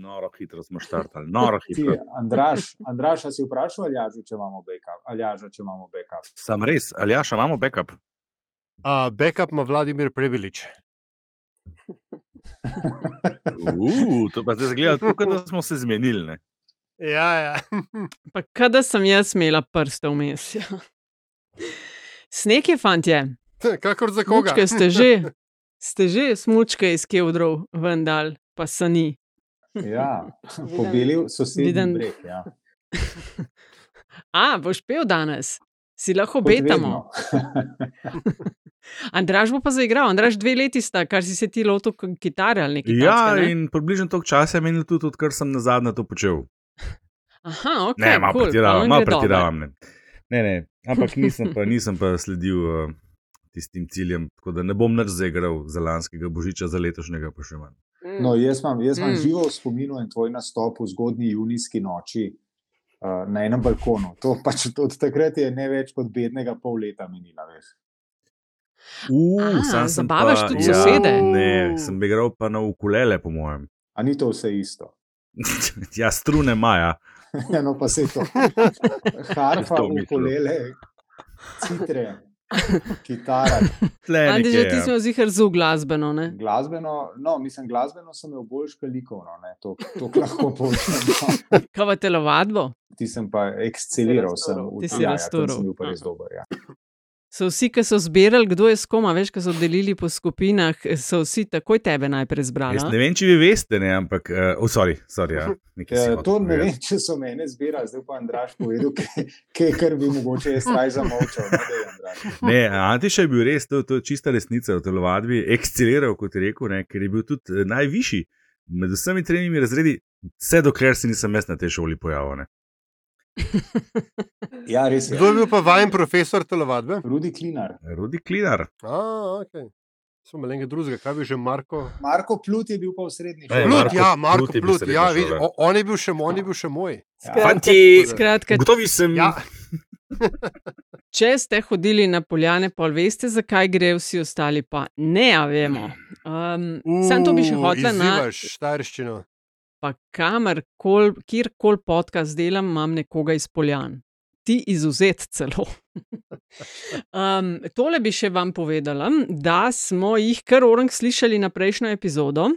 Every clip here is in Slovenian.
Noro hitro smo štartali, noro hitro. Andraš, Andraš, si vprašal Aljaža, če imamo backup? Aljaža, če imamo backup. Sam res, Aljaša, imamo backup. Uh, backup ima Vladimir Previlič. uh, to pa zdaj zgleda tako, da smo se zmenili. Ne? Ja, ja. pa kada sem jaz imela prste vmes? Ja. Sneg je, fantje. Kakor za koga? Smučke ste že, ste že smučke iz Kevdrov, vendar pa so ni. Ja, pobili so se viden breg. Ja. A, boš pel danes, si lahko betamo. Andraž bo pa zaigral, Andraž dve leti sta, kar si se ti lotil kitare ali nekaj. Ja, tacka, ne? in približno toliko časa je menil tudi, odkar sem na zadnje to počel. Aha, ok. Ne, malo cool, pretiravam, malo pretiravam. Ne. ne, ne, ampak nisem pa, nisem pa sledil uh, tistim ciljem, tako da ne bom nič zaigral za lanskega božiča, za letošnjega pa še manj. No, jaz imam, jaz imam Mm. mm. živo v spominu en tvoj nastop v zgodnji junijski noči uh, na enem balkonu. To pač od takrat je ne več kot bednega pol leta minila. Veš. Uh, A, zabavaš pa, tudi ja, sosede? Ne, sem igral pa na ukulele, po mojem. A ni to vse isto? ja, strune maja. Ja, no, pa se to. Harfa, ukulele, citre, kitara, Andi, že ti smo zihar zu glasbeno, ne? glasbeno. No, mislim, glasbeno sem imel bolj škalikovno, ne, to, to lahko povem. Kava telovadbo? Ti sem pa eksceliral. Sem, v- Ti si tam raztural. sem bil pa res dober. Ja. So vsi, ki so zbirali, kdo je s kom, a veš, ki so delili po skupinah, so vsi takoj tebe najprej zbrali. Jaz ne vem, če vi veste, ne, ampak, uh, oh, sorry, sorry ja. Ja, to ne vem, če so mene zbirali, zdaj pa Andraš povedal, kaj kar bi mogoče jaz raj zamolčal. No, daj, Andraž. Ne, Antiš je bil res, to, to je čista resnica v telovadbi, eksceliral, kot je rekel, ne, ker je bil tudi eh, najvišji med vsemi tremi razredi, vse dokler se nisem jaz na tej šoli pojavil. Ne. Ja, res je. Kdo je bil pa vajen profesor telovadbe? Rudi Klinar. Rudi Klinar. A, ok. Smo malenga drugega, kaj bi že Marko. Marko Plut je bil pa v srednji šoli. Plut, Marko ja, Marko Plut Plut, srednja ja, vidi, o- on je bil še, on je bil še moj. Ja. Fanti, Skratka, gotovi sem. Ja, če ste hodili na poljane, pa veste, zakaj gre, vsi ostali pa ne, a vemo. Um, Sam to bi še hotel na. Izzivaš štajerščino. Pa kamerkoli, kjerkoli podcast delam, imam nekoga iz poljan. Ti izuzet celo. um, tole bi še vam povedala, da smo jih kar orang slišali na prejšnjo epizodo.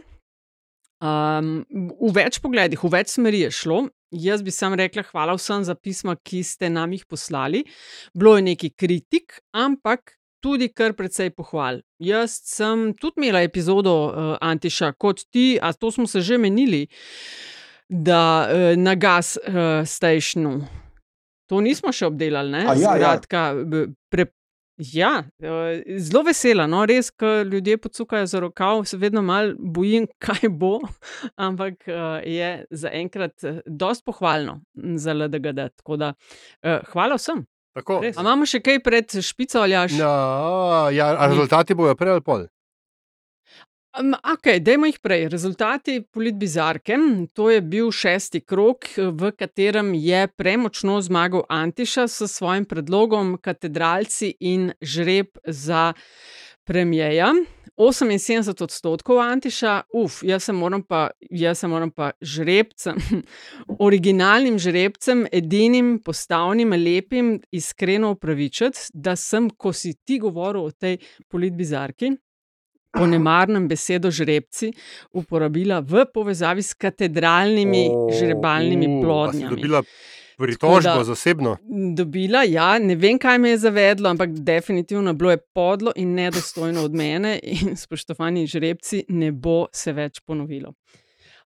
Um, v več pogledih, v več smeri je šlo. Jaz bi sam rekla, hvala vsem za pisma, ki ste nam jih poslali. Bilo je nekaj kritik, ampak tudi kar precej pohval. Jaz sem tudi imela epizodo uh, Antiša, kot ti, a to smo se že menili, da uh, na gas uh, stationu. To nismo še obdelali, ne? A ja, ja. Skratka, b- pre, ja, zelo vesela, no, res, ko ljudje pocukajo za rokav, se vedno malo bojim, kaj bo, ampak je zaenkrat dosti pohvalno za LDGD. Tako da hvala vsem. Tako. Res. A imamo še kaj pred špico ali až? Ja, ja, a rezultati bojo prej ali pol. Um, ok, dajmo jih prej. Rezultati politbizarke. To je bil šesti krok, v katerem je premočno zmagal Antiša s svojim predlogom Katedralci in žreb za premijeja. 78 odstotkov Antiša, uf, jaz se moram pa, jaz se moram pa žrebcem, originalnim žrebcem, edinim, postavnim, lepim, iskreno upravičiti, da sem, ko si ti govoril o tej politbizarki, po nemarnem besedo žrebci uporabila v povezavi s katedralnimi O, žrebalnimi u, a si plodnjami. Pritožbo zasebno. Dobila, ja, ne vem, kaj me je zavedlo, ampak definitivno bilo je podlo in nedostojno od mene, in spoštovani žrebci, ne bo se več ponovilo.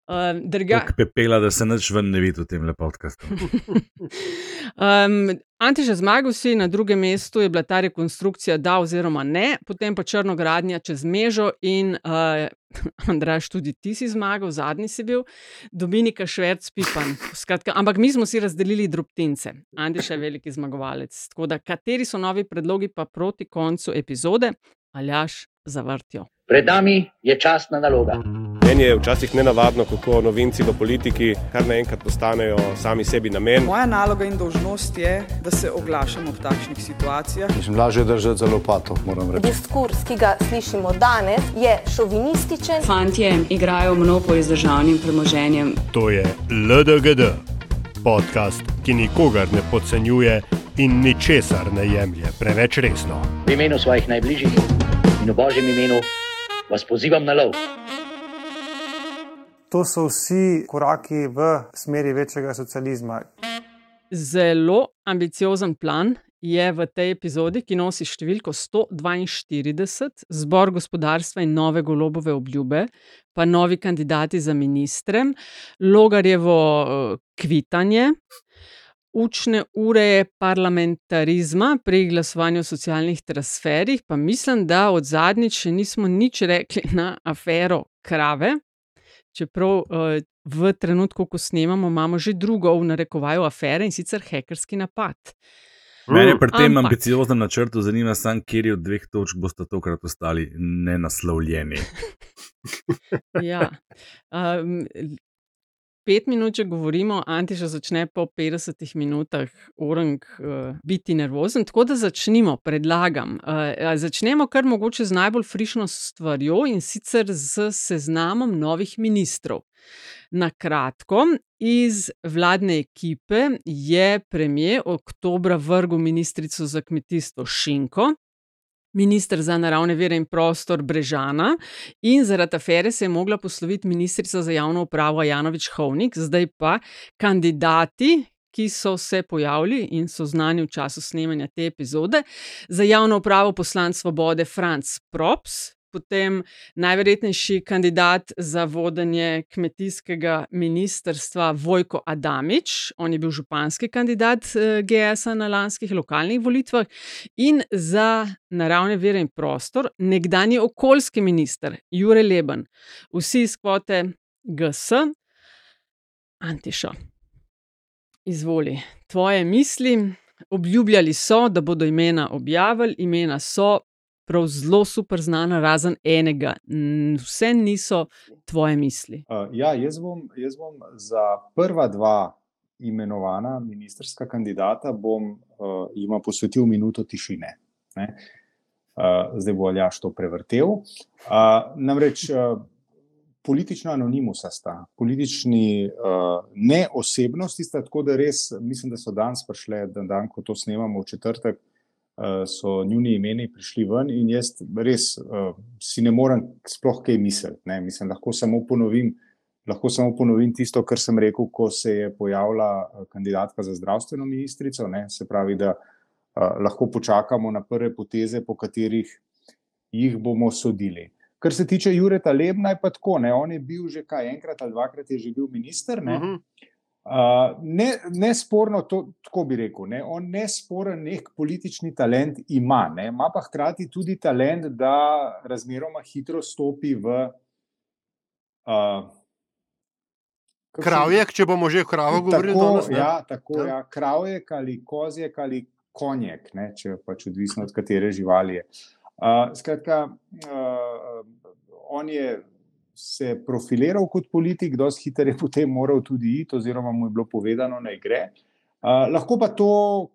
Uh, drga, Tako pepela, da se nič ven ne vidi v tem podkastu. Um, Antiša zmagal si, na drugem mestu je bila ta rekonstrukcija, da oziroma ne, potem pa črnogradnja čez mežo in uh, Andraš, tudi ti si zmagal, zadnji si bil, Dominika Šverc, Pipan. Skratka, ampak mi smo si razdelili drobtince. Antiša je veliki zmagovalec. Tako da, kateri so novi predlogi pa proti koncu epizode, aljaš zavrtijo. Pred nami je časna naloga. Meni je včasih nenavadno, kako novinci v politiki kar naenkrat postanejo sami sebi namen. Moja naloga in dožnost je, da se oglašam ob takšnih situacijah. Mislim, lažje je držati za lopato, moram reči. Diskurs, ki ga slišimo danes, je šovinističen. Fantje igrajo monopoly z državnim premoženjem. To je LDGD, podcast, ki nikogar ne podcenjuje in ničesar ne jemlje preveč resno. V imenu svojih najbližjih in v božjem imenu vas pozivam na lov. To so vsi koraki v smeri večjega socializma. Zelo ambiciozen plan je v tej epizodi, ki nosi številko 142, zbor gospodarstva in nove golobove obljube, pa novi kandidati za ministre, Logarjevo eh, kvitanje. Učne ure parlamentarizma pri glasovanju o socialnih transferih, pa mislim, da od zadnjič še nismo nič rekli na afero krave. Čeprav uh, v trenutku, ko snemamo, imamo že drugo v narekovaju afere in sicer hekerski napad. Mene pri tem Ampak- ambicioznem načrtu zanima, sam, kjer od dveh točk boste tokrat ostali nenaslovljeni. Ja. Um, pet minut, če govorimo, Antiša začne po 50 minutah orang uh, biti nervozen. Tako da začnimo, predlagam. Uh, začnemo kar mogoče z najbolj frišno stvarjo in sicer z seznamom novih ministrov. Na kratko, iz vladne ekipe je premijer oktobra vrgel ministrico za kmetijstvo Šinko. Ministr za naravne vere in prostor Brežana, in zaradi afere se je mogla posloviti ministrica za javno upravo Janovič Hovnik, zdaj pa kandidati, ki so se pojavili in so znani v času snemanja te epizode, za javno upravo poslanc svobode Franz Props. Potem najverjetnejši kandidat za vodenje kmetijskega ministrstva Vojko Adamič, on je bil županski kandidat eh, GS-a na lanskih lokalnih volitvah, in za naravne vire in prostor nekdani okoljski minister Jure Leben, vsi iz kvote GS, Antiša. Izvoli, tvoje misli. Obljubljali so, da bodo imena objavili, imena so prav zelo super znana, razen enega. Vse niso tvoje misli. Uh, ja, jaz bom, jaz bom za prva dva imenovana ministerska kandidata bom uh, jima posvetil minuto tišine. Ne? Uh, zdaj bo Aljaš to prevrtel. Uh, namreč uh, politično anonimusa sta, politični uh, ne osebnosti sta, tako da res mislim, da so danes prišle, da dan, ko to snemamo v četrtek, uh, so njuni imeni prišli ven in jaz res uh, si ne morem sploh kaj misliti. Ne? Mislim, lahko samo ponovim. Lahko samo ponovim tisto, kar sem rekel, ko se je pojavila eh, kandidatka za zdravstveno ministrico. Ne? Se pravi, da uh, lahko počakamo na prve poteze, po katerih jih bomo sodili. Kar se tiče Jureta Lebna, je pa tako. Ne? On je bil že kaj enkrat ali dvakrat je že bil minister. Uh -huh. Uh, ne, nesporno, to, tako bi rekel, ne, on nesporen nek politični talent ima, ne, ima pa hkrati tudi talent, da razmeroma hitro stopi v. Uh, Kravjek, če bomo že o kravo govorili tako, danes. ne? ja, tako, Ja. ja, kravjek ali kozjek ali konjek, ne, če pač odvisno od katere živali je. Uh, skratka, uh, on je se profiliral kot politik, dosti hitro je potem moral tudi iti, oziroma mu je bilo povedano, naj gre. Uh, lahko pa to,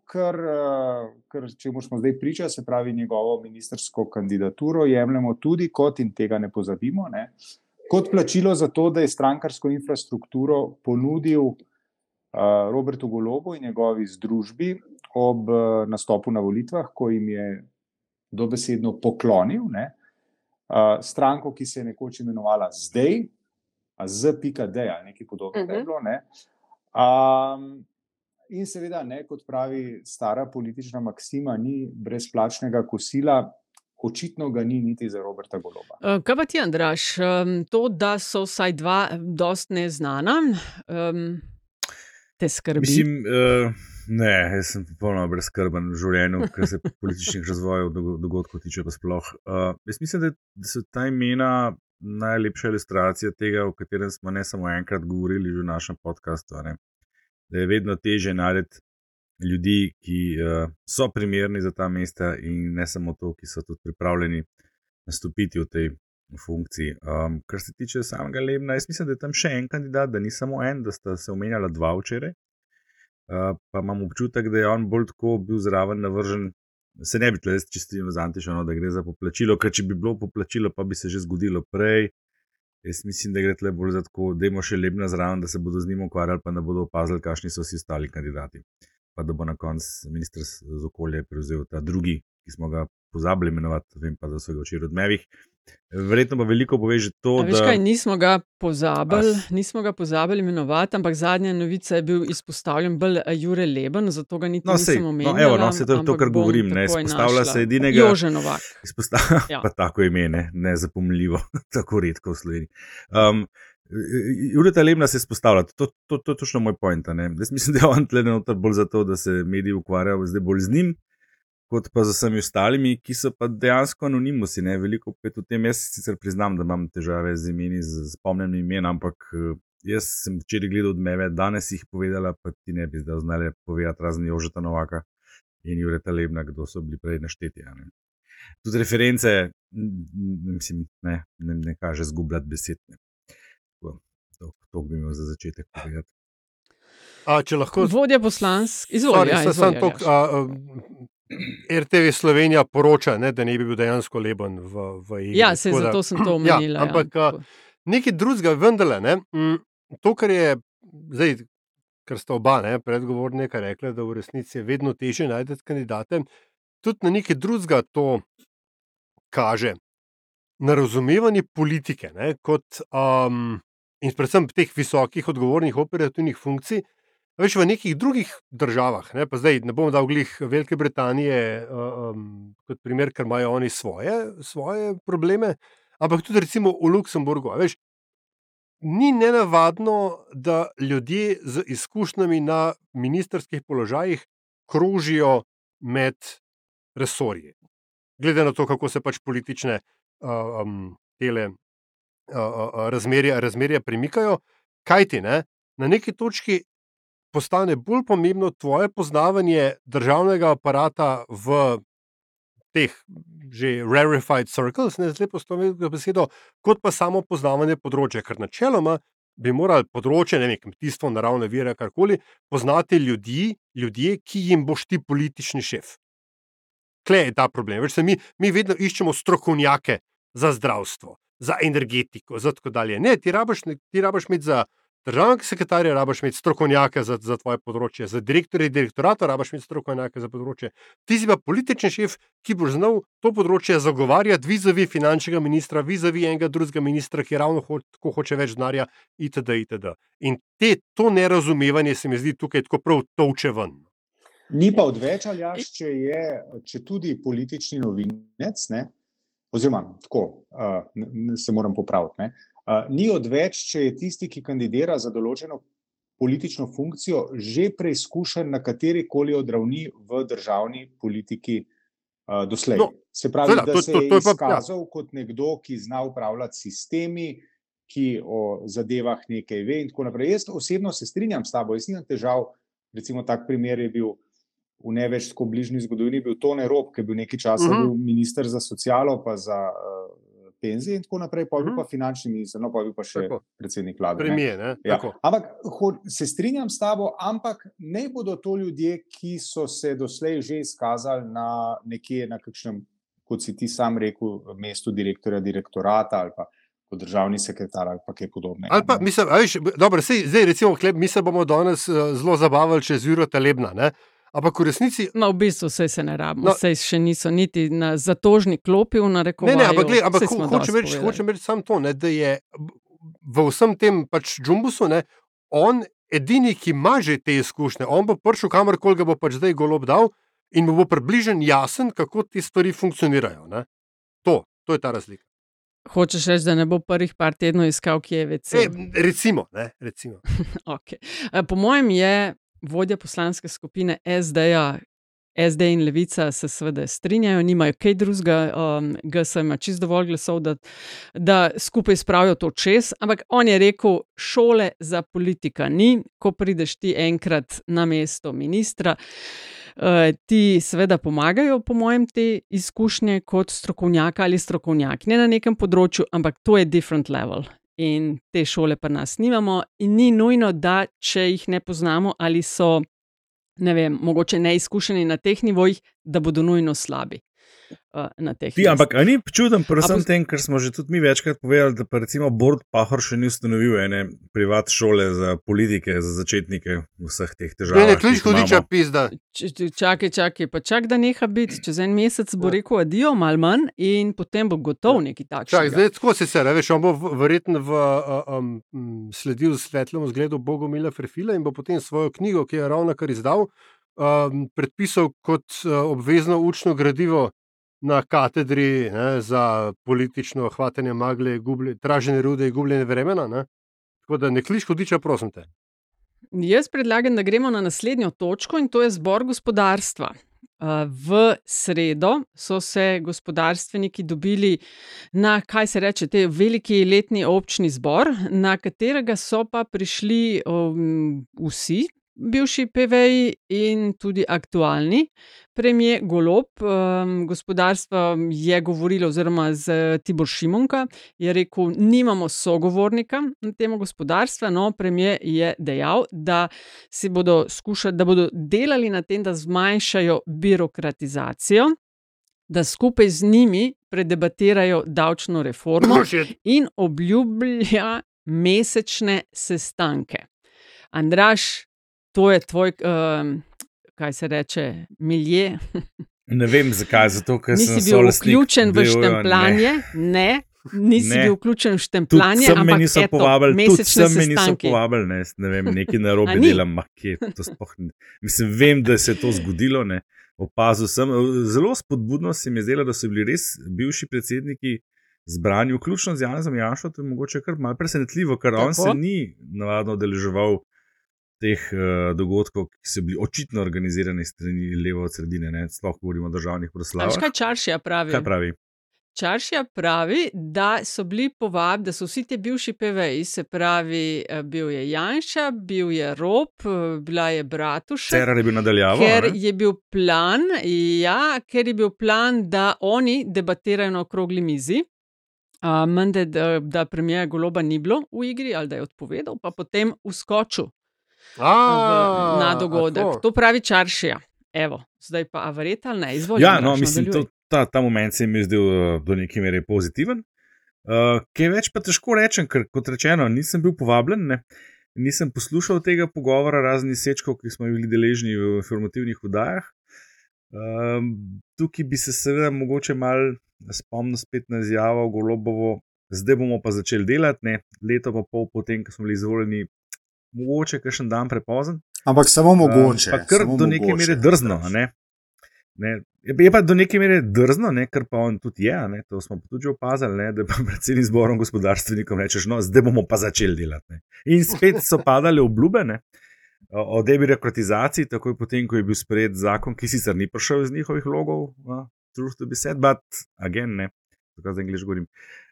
kar, uh, kar čemu smo zdaj priča, se pravi njegovo ministersko kandidaturo, jemljemo tudi kot, in tega ne pozabimo, ne, kot plačilo za to, da je strankarsko infrastrukturo ponudil uh, Robertu Golobu in njegovi združbi ob uh, nastopu na volitvah, ko jim je dobesedno poklonil ne, stranko, ki se je nekoč imenovala Zdaj, z.d. ali nekaj podobnega je Mhm. bilo. Ne. Um, in seveda, ne, kot pravi stara politična maksima, ni brezplačnega kosila. Očitno ga ni niti za Roberta Goloba. Uh, Kaj pa ti, Andraš, to, da so vsaj dva dost neznana, um, te skrbi? Mislim, uh, ne, jaz sem popolnoma brezkrben v življenju, kar se političnih razvojev dogo- dogodkov tiče. pa sploh. Uh, jaz mislim, da, da so ta imena najlepša ilustracija tega, o katerem smo ne samo enkrat govorili že v našem podkastu. Da je vedno teže najti ljudi, ki uh, so primerni za ta mesta, in ne samo to, ki so tudi pripravljeni nastopiti v tej funkciji. Um, kar se tiče samega Lebna, jaz mislim, da je tam še en kandidat, da ni samo en, da sta se omenjala dva včeraj. Uh, pa imam občutek, da je on bolj tako bil zraven navržen. Se ne bi tle čistil z antišano, da gre za poplačilo, ker če bi bilo poplačilo, pa bi se že zgodilo prej. Jaz mislim, da gre tle bolj za to, da imamo še lebna zraven, da se bodo z njim ukvarjali, pa da bodo opazili, kakšni so vsi ostali kandidati. Pa da bo na koncu ministr za okolje prevzel ta drugi, ki smo ga pozabili imenovati, vem pa, da so ga včeraj odmevih. Verjetno pa veliko pove že to, A veš da kaj, nismo ga pozabili, nismo ga pozabili imenovati, ampak zadnja novica je bil izpostavljen bolj eh, Jure Leben, zato ga niti No, sej, nisem no, omenil. evo, no, saj to je to, kar govorim, ne, izpostavlja se edinega- Jože Novak. Izpostavlja Ja. pa tako ime, ne, nezapomljivo, tako redko v Sloveniji. Um, Jureta Lebna se izpostavlja, to, to, to je točno moj point. Jaz mislim, da je on tle noter bolj zato, da se mediji ukvarjajo zdaj bolj z njim, kot pa z vsemi ostalimi, ki so pa dejansko anonimusi. Ne. Veliko pet v tem, jaz sicer priznam, da imam težave z imeni, z spomnjenjem imen, ampak eh, jaz sem včeraj gledal odmeve, danes jih povedala, pa ti ne bi zdaj znali povedati razen Jožeta Novaka in Jureta Lebna, kdo so bili prej našteti. a Ne. Tudi reference, m, m, mislim, ne, ne, ne kaže zgubljati besed. Ne. To, to bi imel za začetek povedati. A, če lahko Vodja poslansk, izvoli. Sorry, Ja, izvoli samo RTV Slovenija poroča, ne, da ne bi bil dejansko leben v, v igri. Ja, da- zato sem to omenila. Ja, ampak ja, nekaj drugega, vendarle. Ne, m, to, kar je zdaj, kar sta oba ne, predgovornika rekla, da v resnici je vedno težje najti kandidate, tudi na nekaj drugega to kaže. Na razumevanje politike, ne, kot, um, in predvsem teh visokih, odgovornih operativnih funkcij, Veš, v nekih drugih državah, ne, pa zdaj ne bom dal glih Velike Britanije um, kot primer, ker imajo oni svoje, svoje probleme, ampak tudi recimo v Luksemburgu. Veš, ni nenavadno, da ljudje z izkušnjami na ministerskih položajih krožijo med resorji. Glede na to, kako se pač politične um, tele uh, uh, razmerja, razmerja premikajo, kaj ti ne, na neki točki postane bolj pomembno tvoje poznavanje državnega aparata v teh že rarefied circles, ne zdaj postavim besedo, kot pa samo poznavanje področja, ker načeloma bi morali področje, ne vem, kmetijstvo, naravne vire, karkoli, poznati ljudi, ljudje, ki jim boš ti politični šef. Kle je ta problem. Več se mi, mi vedno iščemo strokovnjake za zdravstvo, za energetiko, za tako dalje. Ne, ti rabiš, ti rabiš imeti za državnega sekretarja, rabiš imeti strokovnjake za, za tvoje področje, za direktorje direktorata, rabiš imeti strokovnjake za področje. Ti si pa politični šef, ki boš znal to področje zagovarjati vizavi finančnega ministra, vizavi enega drugega ministra, ki ravno ho tako hoče več denarja, itd. itd. In te, to nerazumevanje se mi zdi tukaj tako prav tovče ven. Ni pa odveč, ali jaš, če je, če tudi politični novinec, ne, oziroma tako, uh, se moram popraviti. Ne, uh, ni odveč, če je tisti, ki kandidira za določeno politično funkcijo, že preizkušen na kateri koli od ravni v državni politiki uh, doslej. No, se pravi, seveda, da to- se to- je to je pa- ja. kot nekdo, ki zna upravljati sistemi, ki o zadevah nekaj ve in tako naprej. Jaz osebno se strinjam s tabo, jaz nimam težav. Recimo, tak primer je bil v ne več tako bližnji zgodovini, bil Tone Rob, ki je bil nekaj časa Mhm. bil minister za socialo, pa za uh, penzije in tako naprej, pa bil Mhm. pa finančni minister, no pa bil pa še Tako. predsednik vlade. ne. Premije, ne? Ja. Tako. Ampak se strinjam s tabo, ampak ne bodo to ljudje, ki so se doslej že izkazali na nekje na kakšnem, kot si ti sam rekel, mestu direktorja direktorata ali pa kot državni sekretar ali kaj podobnega. Ali pa, ne. mislim, b- dobro, sej, zdaj recimo, klep, mi se bomo danes uh, zelo zabavali čez Juro Talebna, ne? Ampak v resnici. Ma v bistvu vse se ne rabimo, No. no, vse še niso niti na zatožni klopi v Ne, narekovanju. ne, ampak, gled, ampak ho, hočem reči, hočem reči samo to, ne, da je v vsem tem pač džumbusu ne, on edini, ki ima že te izkušnje. On bo prišel kamorkoli ga bo pač zdaj golob dal in mu bo približen jasen, kako te stvari funkcionirajo. Ne. To, to je ta razlika. Hočeš reči, da ne bo prvih par tednov iskal, kje je vece. E, recimo, ne, recimo. Okay. Eh, Po mojem je vodja poslanske skupine SD-ja. SD in Levica se seveda strinjajo, nimajo kaj drugega, um, GS ima čist dovolj glasov, da, da skupaj spravijo to čez. Ampak on je rekel, šole za politika ni, ko prideš ti enkrat na mesto ministra. Uh, ti seveda pomagajo, po mojem, te izkušnje kot strokovnjaka ali strokovnjak, ne na nekem področju, ampak to je different level. In te šole pa nas nimamo, in ni nujno, da če jih ne poznamo ali so, ne vem, mogoče neizkušeni na teh nivojih, da bodo nujno slabi. Uh, na teh Ti, ampak ni čuden, predvsem tem, ker smo že tudi mi večkrat povedali, da pa recimo Bord Pahor še ni ustanovil ene privat šole za politike, za začetnike vseh teh težav. Ne, ne, klič hudiča pizda. Čakaj, čakaj, pa čak, da neha biti, čez en mesec bo rekel adijo, mal manj in potem bo gotov neki takšen. Čakaj, zdaj tako se se, veš, on bo verjetno v, um, sledil svetlemu zgledu Bogomila Frefila in bo potem svojo knjigo, ki je ravno kar izdal, um, predpisal kot uh, obvezno učno gradivo na katedri ne, za politično hvatanje magle, gublje, traženje rude in gubljenje vremena. Ne. Tako da ne kliš hodiča, prosim te. Jaz predlagam, da gremo na naslednjo točko in to je zbor gospodarstva. V sredo so se gospodarstveniki dobili na, kaj se reče, te veliki letni občni zbor, na katerega so pa prišli um, vsi, bivši PVJ in tudi aktualni premijer Golob. Um, gospodarstvo je govorilo, oziroma z Tibor Šimunka je rekel, nimamo sogovornika na temo gospodarstva. No, premijer je dejal, da, bodo skušali, da bodo delali na tem, da zmanjšajo birokratizacijo. Da skupaj z njimi predebatirajo davčno reformo in obljublja mesečne sestanke. Andraš, to je tvoj, uh, kaj se reče, milje. ne vem zakaj, zato ker nisi sem bil vključen v štempljanje. Ne. ne. Nisi ne. bil vključen v štempljanje, tudi ampak niso eto, povabili, tudi sem me niso povabili, ne, ne vem, nekaj narobe delam, kje, to sploh ne. Mislim, vem, da se je to zgodilo, ne. Opazil sem, zelo spodbudno se mi je zdelo, da so bili res bivši predsedniki zbrani, vključno z Janom Janšo, to je mogoče kar malce presenetljivo, ker Tako? on se ni navadno deleževal teh uh, dogodkov, ki so bili očitno organizirani strani leve od sredine, ne sploh govorimo o državnih proslavah. Kaj Čaršija pravi? Kaj pravi? Čaršija pravi, da so bili povabljeni, da so vsi ti bivši PVI, se pravi, bil je Janša, bil je Rob, bila je Bratuša. Cerar je bil nadaljavo. Ker ne? je bil plan, ja, ker je bil plan, da oni debatirajo na okrogli mizi. Uh, Mende, da, da premijer Goloba ni bilo v igri ali da je odpovedal, pa potem uskočil A, na dogodek. tako. To pravi Čaršija. Evo, zdaj pa avareta ali ne, izvolite. Ja, no, mislim, to, ta, ta moment se mi je zdel uh, do neke mere pozitiven. Uh, kaj več pa težko rečem, ker kot rečeno, nisem bil povabljen, ne? nisem poslušal tega pogovora, raznih sečkov, ki smo bili deležni v informativnih vdajah. Um, tukaj bi se seveda mogoče mal spomnil spet na izjavo Golobovo, zdaj bomo pa začeli delati, ne? leto pa pol potem, ko smo bili izvoljeni, mogoče kakšen dan prepozen. Ampak samo mogoče. Uh, kar do neke mogoče, mere drzno. a Ne? Ne, je pa do neke mere drzno, ne, kar pa on tudi je. Ne, to smo tudi opazili, ne, da pa predsednik zborom gospodarstvenikom rečeš, no, zdaj bomo pa začeli delati. Ne. In spet so padale obljube ne, o debirokratizaciji, takoj potem, ko je bil sprejet zakon, ki sicer ni prišel iz njihovih logov, uh, truth to be said, but again, ne, tako za angliš govorim. Uh,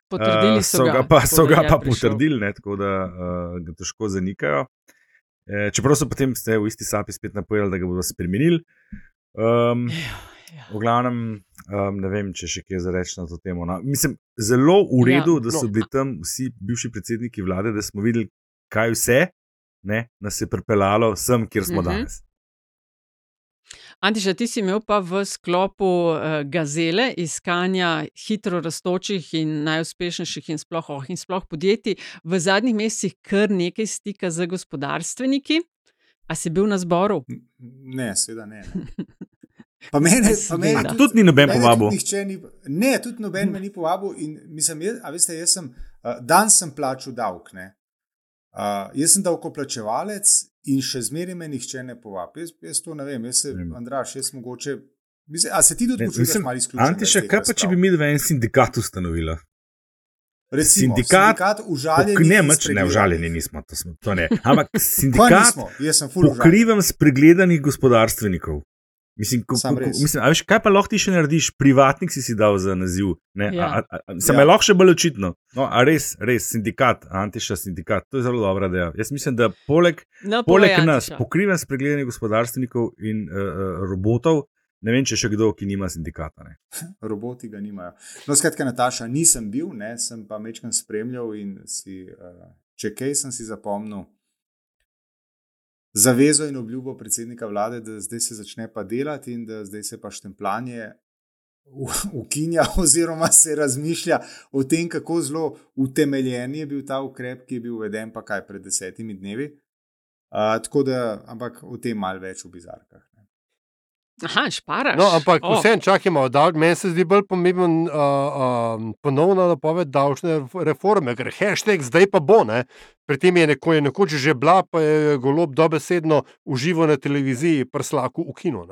so so ga, ga pa, so ga pa potrdili, ne, tako da uh, ga težko zanikajo. E, čeprav so potem ste v isti sapi spet napovedali, da ga bodo spremenili. Um, Ja, v glavnem, um, ne vem, če še kaj za reči na to temo. No. Mislim, zelo v redu, Ja, da so no. bili tam vsi bivši predsedniki vlade, da smo videli, kaj vse ne, nas je pripeljalo sem, kjer smo Mhm. danes. Antiša, ti si imel pa v sklopu uh, gazele iskanja hitro rastočih in najuspešnejših in sploh, oh, in sploh podjetij v zadnjih mesecih kar nekaj stika z gospodarstveniki. A si bil na zboru? Ne, seveda ne. Pa mene, pa mene. A tudi ni noben povabil. tudi Ni, ne, tudi noben me ni povabil. In, mislim, jaz, a veste, jaz sem uh, dan sem plačal davek. ne. Uh, jaz sem davkoplačevalec in še zmeraj me nihče ne povabi. Jaz, jaz to ne vem, jaz se, Vem. Andraš, jaz mogoče. Mislim, a se ti tudi počutiš mislim, malo izključen? Antiša, kaj pa če bi mi dva en sindikat ustanovila? Recimo, sindikat sindikat užaljenih Pok, ne, mač, ne, užaljeni nismo, to, smo, to ne. Ampak Pa sindikat nismo, sem užaljen. pokrivam spregledanih gospodarstvenikov. Mislim, ko, ko, ko, mislim, a veš, kaj pa lahko ti še narediš? Privatnik si si dal za naziv. Ne, Ja. a, a, a, sem Ja. ja. lahko še bolj očitno. No, a res, res, sindikat, antiša sindikat, to je zelo dobra ideja. Jaz mislim, da poleg, No, poleg nas, pokriven spregledanje gospodarstvenikov in uh, uh, robotov, ne vem, če še kdo, ki nima sindikata. Ne. roboti ga nimajo. No, skratka, Nataša, nisem bil, ne, sem pa mečkam spremljal in si, uh, če kaj sem si zapomnil, zavezo in obljubo predsednika vlade, da zdaj se začne pa delati in da zdaj se pa štempljanje u- ukinja, oziroma se razmišlja o tem, kako zelo utemeljen je bil ta ukrep, ki je bil uveden pa kaj pred desetimi dnevi. Uh, tako da, ampak o tem malo več v bizarkah. Aha, šparaš. No, ampak O, vseeno čakamo. Da, meni se zdi bolj pomemben uh, uh, ponovna napoved davčne ref- reforme, ker hashtag zdaj pa bo. Ne? Pri tem je neko, je nekoč že bila, pa je golob dobesedno uživo na televiziji, prslaku v kinu.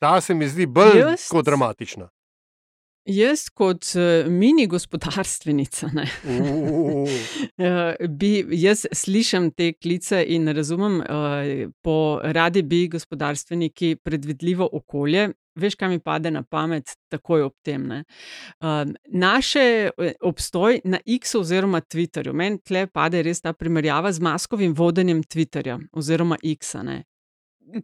Ta se mi zdi bolj Jaz- kot dramatična. Jaz, kot uh, mini gospodarstvenica, ne, Eh, bi, jaz slišim te klice in razumem, uh, po radi bi gospodarstveniki predvidljivo okolje. Veš, kaj mi pade na pamet, takoj ob tem. ne. Naše eh, obstoj na X-u oziroma Twitterju, meni tle pade res ta primerjava z maskovim vodenjem Twitterja oziroma X-a. ne.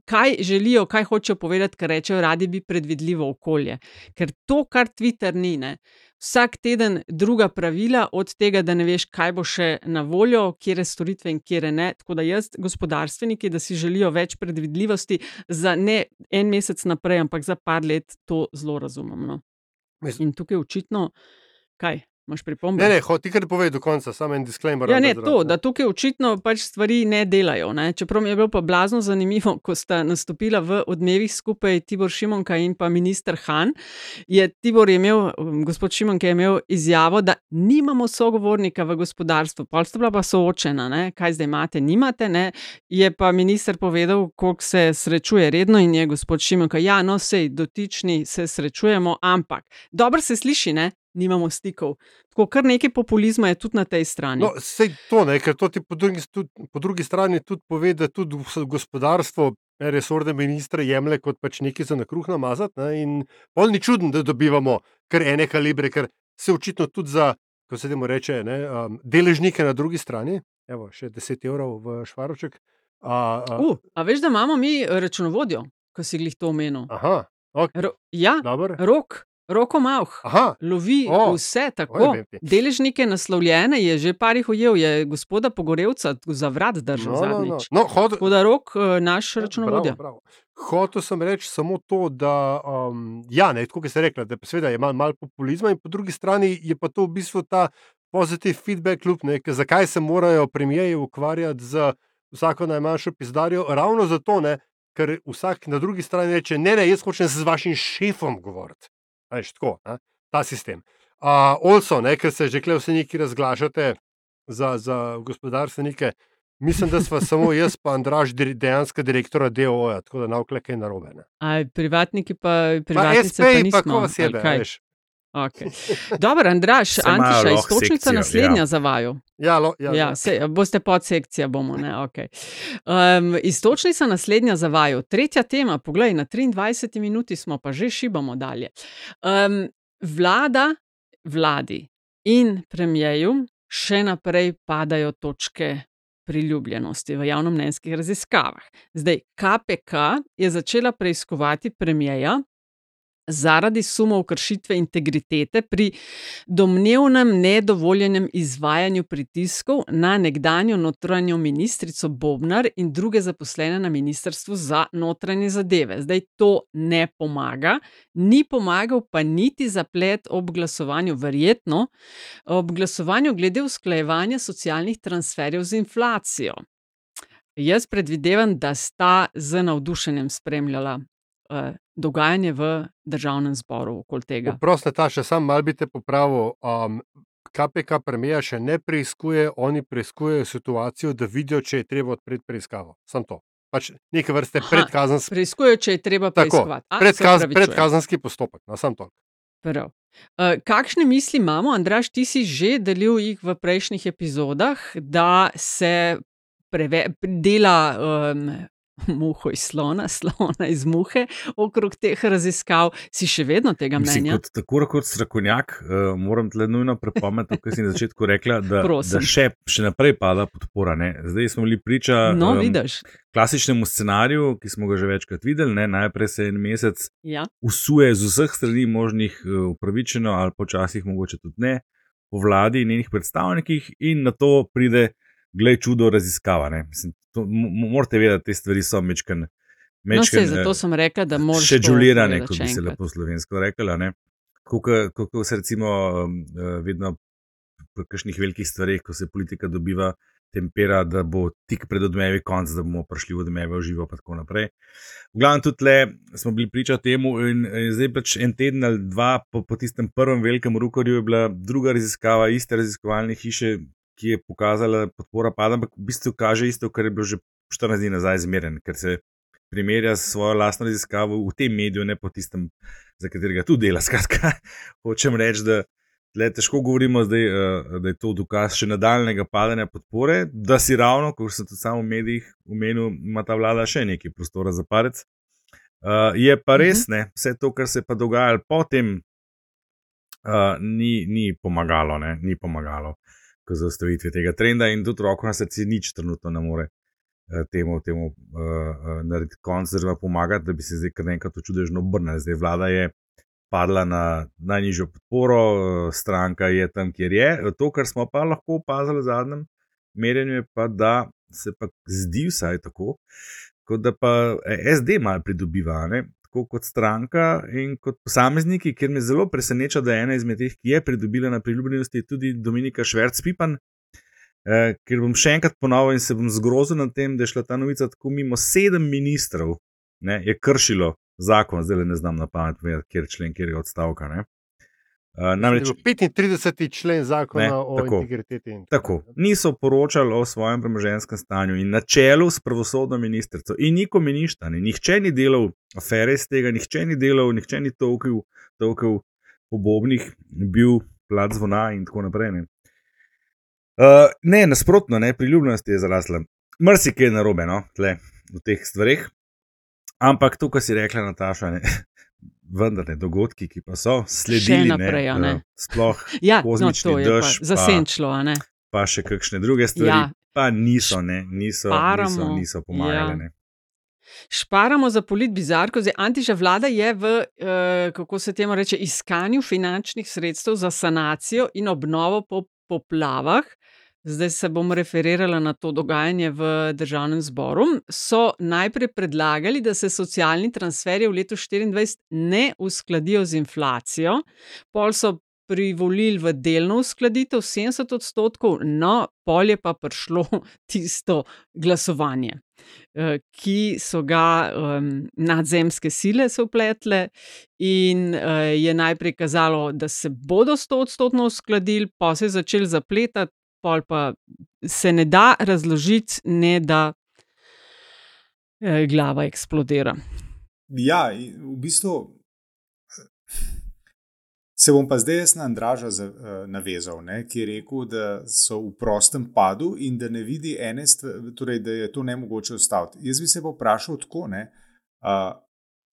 Kaj želijo, kaj hočejo povedati, ker rečejo, radi bi predvidljivo okolje. Ker to, kar Twitter ni, ne, vsak teden druga pravila, od tega, da ne veš, kaj bo še na voljo, kje storitve in kje ne. Tako da jaz, gospodarstveniki, da si želijo več predvidljivosti za ne en mesec naprej, ampak za par let, to zelo razumem. No. In tukaj očitno, kaj, imaš pripombe? ne, ne, ho, ti kar povej do konca, samo en disclaimer. Ja, ne, zraven, to, da tukaj očitno pač stvari ne delajo. Ne? Čeprav mi je bilo pa blazno zanimivo, ko sta nastopila v odmevih skupaj Tibor Šimonka in pa minister Han, je Tibor je imel, um, gospod Šimonka je imel izjavo, da nimamo sogovornika v gospodarstvu, pol sta bila pa soočena, ne? kaj zdaj imate, nimate. Ne? Je pa minister povedal, koliko se srečuje redno in je gospod Šimonka, ja, no, sej dotični se srečujemo, ampak dobro se sliši, ne? Nimamo stikov. Tako kar nekaj populizma je tudi na tej strani. No, sej to, ne, ker to ti po drugi, tudi, po drugi strani tudi pove, da tudi gospodarstvo ne, resorne ministre jemlje kot pač nekaj za nakruh namazati. Ne, in pol ni čudno, da dobivamo kar ene kalibre, ker se očitno tudi za, ko se temu reče, ne, um, deležnike na drugi strani, evo, še 10 evrov v švaroček. A, a, Uh, a veš, da imamo mi računovodjo, ko si glih to omenil? aha, okay, Ro, ja, dobro. rok, roko mauh. Aha, Lovi O, vse oj, tako. ti. Deležnike naslovljene je že par jih ujel, je gospoda Pogorevca za vrat držal no, no, no. zadnjič. no hod, Tako da rok, eh, naš računovodja. Bravo, bravo. Hotel sem reči samo to, da um, ja, ne, tako ste rekli, da seveda je malo mal populizma, in po drugi strani je pa to v bistvu ta pozitiv feedback loop, ne, zakaj se morajo premijeji ukvarjati z vsako najmanjšo pizdarjo, ravno zato, ne, ker vsak na drugi strani reče: ne, ne, jaz hočem z vašim šefom govoriti. Veš, tako, ne, ta sistem. Uh, also, ne, ker se že kle vse neki razglašate za, za gospodarstvenike. Mislim, da smo samo jaz, pa Andraš, dir- dejansko direktora DOO-ja, tako da naukle kaj narobe. Ne. A privatniki pa, Pa privatnice pa SP, nismo. pa ko ali sebe, kaj? veš. Okay. Dobro, Andraš, Antiša, istočnica sekcijo, naslednja ja. za vaju. Ja, lo, ja, Ja, ja. se, boste podsekcija, bomo. Ne, okay. um, istočnica naslednja za vaju. Tretja tema, poglej, na 23 minuti smo, pa že šibamo dalje. Um, vlada, vladi in premijeju še naprej padajo točke priljubljenosti v javnomnenjskih raziskavah. Zdaj, KPK je začela preiskovati premijeja zaradi sumov kršitve integritete pri domnevnem nedovoljenem izvajanju pritiskov na nekdanjo notranjo ministrico Bobnar in druge zaposlene na Ministrstvu za notranje zadeve. Zdaj to ne pomaga, ni pomagal pa niti zaplet ob glasovanju, verjetno ob glasovanju glede usklajevanja socialnih transferjev z inflacijo. Jaz predvidevam, da sta z navdušenjem spremljala uh, dogajanje v državnem zboru okoli tega. Prosti, Nataša, sam mal bi te popravil. Um, KPK premija še ne preiskuje, oni preiskujejo situacijo, da vidijo, če je treba odpreti preiskavo. Sam to. Pač neke vrste predkazanski, Preiskujejo, če je treba tako, preiskovati. Se predkaz, predkazanski postopek. No, sam to. Prav. Uh, kakšne misli imamo, Andraš, ti si že delil jih v prejšnjih epizodah, da se preve, dela um, muho iz slona, slona iz muhe, okrog teh raziskav, si še vedno tega Mislim, mnenja? kot, tako kot strokovnjak, uh, moram tle nujno prepomniti, kar si na začetku rekla, da, Prosim. da še, še naprej pada podpora. Ne? Zdaj smo bili priča No, em, vidiš. klasičnemu scenariju, ki smo ga že večkrat videli. Ne? Najprej se en mesec Ja. usuje z vseh strani možnih eh, upravičeno, ali počasih mogoče tudi ne, po vladi in njenih predstavnikih, in na to pride, glej, čudo raziskava. ne. Mislim, to, mo- mo- morate vedeti, te stvari so mečken. No, sej, zato sem rekla, da moraš Šedžulirane, povedati kot še bi se lepo slovensko rekla. Kako se recimo eh, vedno pri kakšnih velikih stvareh, ko se politika dobiva, tempera, da bo tik pred odmevi konc, da bomo prišli v odmeve v živo, in tako naprej. V glavnem, tudi le smo bili priča temu, in, in zdaj pač en teden ali dva po, po tistem prvem velikem rukorju je bila druga raziskava iste raziskovalne hiše, ki je pokazala, da podpora pada, ampak v bistvu kaže isto, kar je bilo že 14 dni nazaj zmeren, ker se primerja s svojo lastno raziskavo v tem mediju, ne po tistem, za katerega tu dela. Skratka, hočem reči, da tle težko govorimo, zdaj, eh, da je to dokaz še nadaljnega padanja podpore, da si ravno, kot sem tudi sam v medijih omenil, ima ta vlada še nekaj prostora za parec. Uh, je pa res, ne, vse to, kar se je pa dogajalo potem, uh, ni, ni pomagalo, ne, ni pomagalo k zaustavitvi tega trenda, in tudi roko na srce nič trenutno ne more eh, temu, temu uh, narediti konc, oziroma pomagati, da bi se zdaj kar to čudežno obrnilo. Zdaj vlada je padla na najnižjo podporo, stranka je tam, kjer je. To, kar smo pa lahko opazili v zadnjem merjenju, je pa, da se pa zdi vsaj tako, kot da pa SD malo pridobiva. Ne? Tako kot stranka in kot posamezniki, ker me zelo preseneča, da je ena izmed teh, ki je pridobila na priljubljenosti, tudi Dominika Šverc-Pipan, Eh, ker bom še enkrat ponovil in se bom zgrozil nad tem, da je šla ta novica tako mimo sedem ministrov, ne, je kršilo zakon, zdaj le ne znam na pamet, kjer člen, kjer je odstavka. Ne. Uh, namreč, 35. člen zakona Ne, o tako. integriteti. in Tako, niso poročali o svojem premoženskem stanju in na čelu s pravosodno ministrico in niko ništa, ne. nihče ni delal afere iz tega, nihče ni delal, nihče ni tolkel, tolkel po bobnih, bil plat zvona in tako naprej. Ne, uh, ne nasprotno, ne, priljubljenost je zarasla. Mrsikaj je narobe no, tle, v teh stvareh, ampak to, kar si rekla, Nataša, ne, vendar ne dogodki, ki pa so sledili, naprej, a ne. eh, sploh Ja, no, kozmični to je pa dež, pa- zasenčilo, a ne. pa še kakšne druge stvari, Ja. pa niso, ne, niso, niso, Šparamo, niso pomagale. ja. Ne. Šparamo za polit bizarko, zdaj Antiša vlada je v, eh, kako se temu reče, iskanju finančnih sredstev za sanacijo in obnovo po poplavah. Zdaj se bom referirala na to dogajanje v državnem zboru. So najprej predlagali, da se socialni transferji v letu 2024 ne uskladijo z inflacijo, pol so privolili v delno uskladitev 70 odstotkov, no, pol je pa prišlo tisto glasovanje eh, ki so ga um, nadzemske sile se upletle, in uh, je najprej kazalo, da se bodo sto odstotno uskladili, pa se je začel zapletati, pol pa se ne da razložiti, ne da eh, glava eksplodira. Ja, v bistvu se bom pa zdaj jaz na Andraža za- eh, navezal, ne, ki je rekel, da so v prostem padu in da ne vidi ene stvari, torej da je to ne mogoče ustaviti. Jaz bi se pa vprašal tako, ne, a,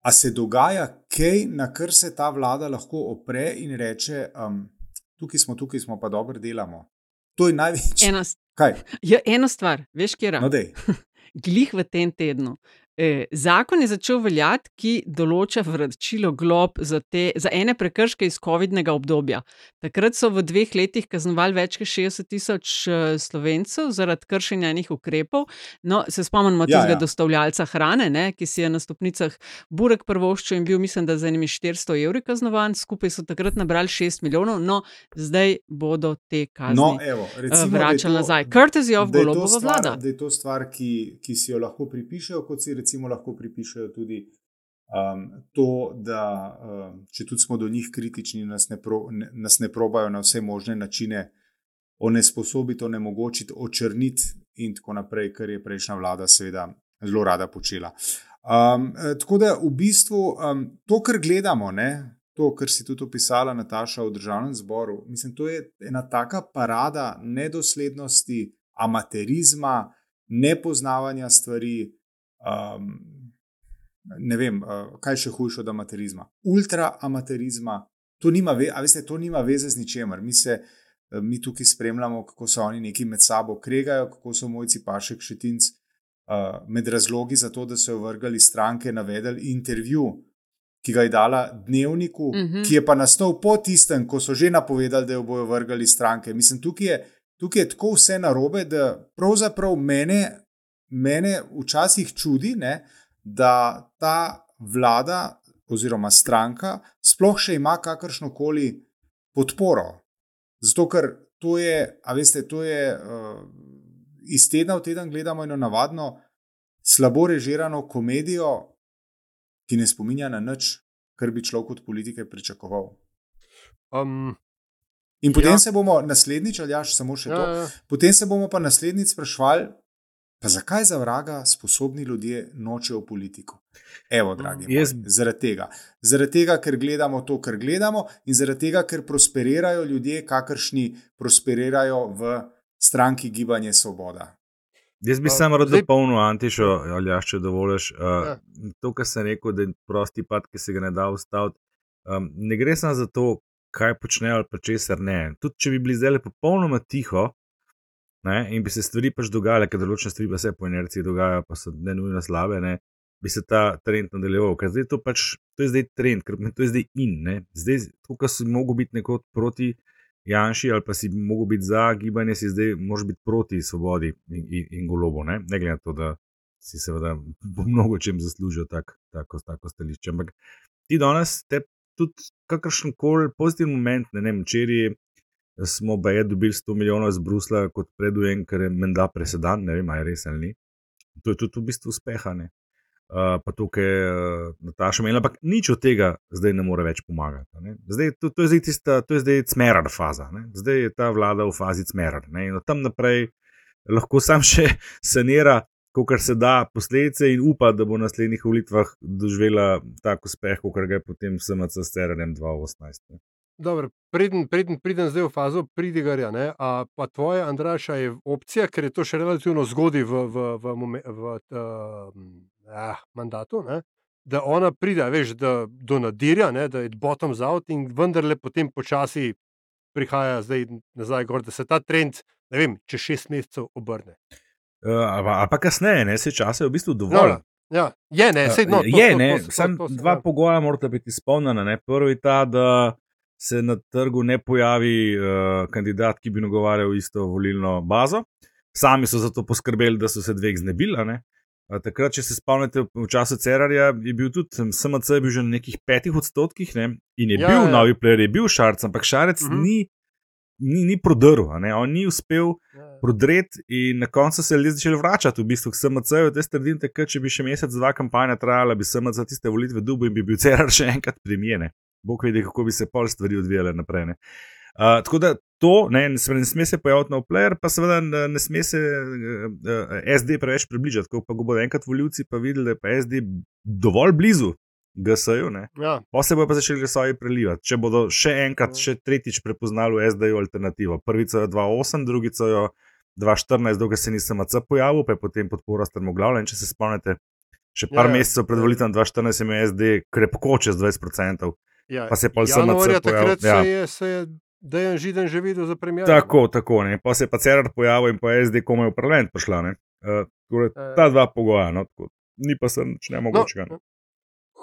a se dogaja kaj, na kar se ta vlada lahko opre in reče, um, tukaj smo, tukaj smo, pa dobro delamo. To je največji. Ena, s- Kaj? ja, ena stvar, veš, kje je? No. Glih v tem tednu. Eh, zakon je začel veljati, ki določa vračilo glob za, te, za ene prekrške iz COVID-nega obdobja. Takrat so v dveh letih kaznovali več kot 60 tisoč eh, slovencev zaradi kršenja enih ukrepov. No, se spomnimo Ja, tistega ja. dostavljalca hrane, ne, ki si je na stopnicah burek prvoščil in bil, mislim, da z enimi 400 evri kaznovan, skupaj so takrat nabrali 6 milijonov, no, zdaj bodo te kazni No, evo, eh, recimo, vračali to- nazaj. Courtesy of Golobova stvar- vlada. Da je to stvar, ki, ki si jo lahko pripišejo, kot si recimo lahko pripišejo tudi um, to, da um, če tudi smo do njih kritični, nas ne, pro, ne, nas ne probajo na vse možne načine onesposobiti, onemogočiti, očrniti in tako naprej, kar je prejšnja vlada seveda zelo rada počela. Um, tako da v bistvu um, to, kar gledamo, ne, to, kar si tudi opisala Nataša v državnem zboru, mislim, to je ena taka parada nedoslednosti, amaterizma, nepoznavanja stvari. Um, ne vem, uh, kaj še hujše od amaterizma. Ultraamaterizma, to nima, ve, veste, to nima veze z ničemer. Mi, se, uh, mi tukaj spremljamo, kako so oni neki med sabo kregajo, kako so mojci Pašek Šetinc uh, med razlogi za to, da so jo vrgali stranke, navedli intervju. Ki ga je dala dnevniku, uh Mhm. -huh. ki je pa nastal po tistem, ko so že napovedali, da jo bojo vrgali stranke. Mislim, tukaj je, tukaj je tako vse narobe, da pravzaprav mene, mene včasih čudi, ne, da ta vlada oziroma stranka sploh še ima kakršno koli podporo. Zato, ker to je, a veste, to je uh, iz tedna v teden gledamo eno navadno, slabo režirano komedijo, ki ne spominja na nič, kar bi človek od politike pričakoval. Um, In potem Ja. ja. se bomo naslednjič, ali jaš samo še Ja, to, ja. potem se bomo pa naslednjič sprašvali, pa zakaj za vraga sposobni ljudje nočejo v politiko. Evo, dragi, Jaz- moji, zaradi tega. Zaradi tega, ker gledamo to, kar gledamo, in zaradi tega, ker prosperirajo ljudje, kakršni prosperirajo v stranki Gibanje Svoboda. Jaz bi samo rad dopolnil, Antišo, ali ja, če dovoliš. Uh. To, kar sem rekel, da je prosti pad, ki se ga ne da ustaviti. Um, ne gre samo za to, kaj počnejo ali pa česar ne. Tudi če bi bili zdaj popolnoma tiho ne, in bi se stvari pač dogajale, ker določene stvari pa se po inerciji dogajajo, pa so ne nujno slabe, ne, bi se ta trend nadaljeval. Ker zdaj to pač, to je zdaj trend, ker to je zdaj in. Ne. Zdaj, kot si mogel biti nekod proti. Janši ali pa si mogel biti za gibanje, si zdaj moraš biti proti svobodi in, in, in golobu. Ne? ne glede na to, da si seveda po mnogo čem zaslužil tak, tako, tako stališče. Ampak ti danes te tudi kakršen koli pozitiven moment, ne vem, včeraj smo baje dobili 100 milijonov iz Brusla kot predujem, ker je menda presedan, ne vem, ali je res ali ni. To je tudi v bistvu uspeha. Ne? Uh, pa tukaj je uh, Nataša imela, ampak nič od tega zdaj ne more več pomagati. Zdaj, to, to je zdaj tista, to je zdaj cmerar faza. Ne? Zdaj je ta vlada v fazi cmerar. Ne? In od tam naprej lahko sam še sanira, kar se da posledice in upa, da bo v naslednjih volitvah doživela tak uspeh, kot ga je potem SMC s CRM 2018. Ne? Dobro, preden, preden pridem zdaj v fazo pridigarja, ne, a pa tvoja, Andraša, je opcija, ker je to še relativno zgodaj v, v, v, v, v ah, mandatu, ne, da ona pride, a veš, da, do nadirja, ne, da je bottoms out in vendarle potem počasi prihaja zdaj nazaj gor, da se ta trend, ne vem, čez šest mesecev obrne. Uh, ali pa kasneje, ne, se časa je v bistvu No, dovolj. ja, je, ne, sej, no, to, je, to, ne, to, to, samo to, to, dva ja. pogoja morata biti izpolnjena. Prvi ta, da se na trgu ne pojavi uh, kandidat, ki bi nagovarjal isto volilno bazo. Sami so za to poskrbeli, da so se dveh znebili. a ne. A Takrat, če se spomnite, v času Cerarja je bil tudi SMC je bil že na nekih petih odstotkih ne, in je Ja, ja, bil ja. ja. novi player, je bil Šarc, ampak Šarec Mhm. uh -huh. ni, ni, ni prodrl, on ni uspel Ja. prodreti in na koncu se je ljudje začeli vračati v bistvu k SMC-ju. Te trdim, da če bi še mesec, dva kampanja trajala, bi SMC tiste volitve dubo in bi bil Cerar še enkrat primjene. Bog vedi, kako bi se pol stvari odvijale naprej. Ne. Uh, tako da to ne, ne, ne sme se pojaviti nov player, pa seveda ne, ne sme se uh, uh, SD preveč približati. Ko pa ga bodo enkrat voljivci pa videli, da je pa SD dovolj blizu GSJ-ju, ne, Ja, pa se bodo pa začeli glasovi prelivati. Če bodo še enkrat, še tretjič prepoznali SD-ju alternativo. Prvico je 2.8, drugico je 2.14, dokaj se nisem AC pojavil, pa je potem podpora strmoglavljen. Če se spomnite, še par Ja, ja. mesecev pred volitvami 2.14 je imel SD krepko čez 20%. Ja. Pa se je pol SMC Januarja pojavil, takrat ja. se je, se je Dejan Židan že videl za premijer. Tako, tako. Ne. Pa se je pa Cerar pojavil in pa je SD komaj v parlament prišla. Ne. Uh, torej, ta dva pogoja, no, tako. ni pa se nič nemogočega. No,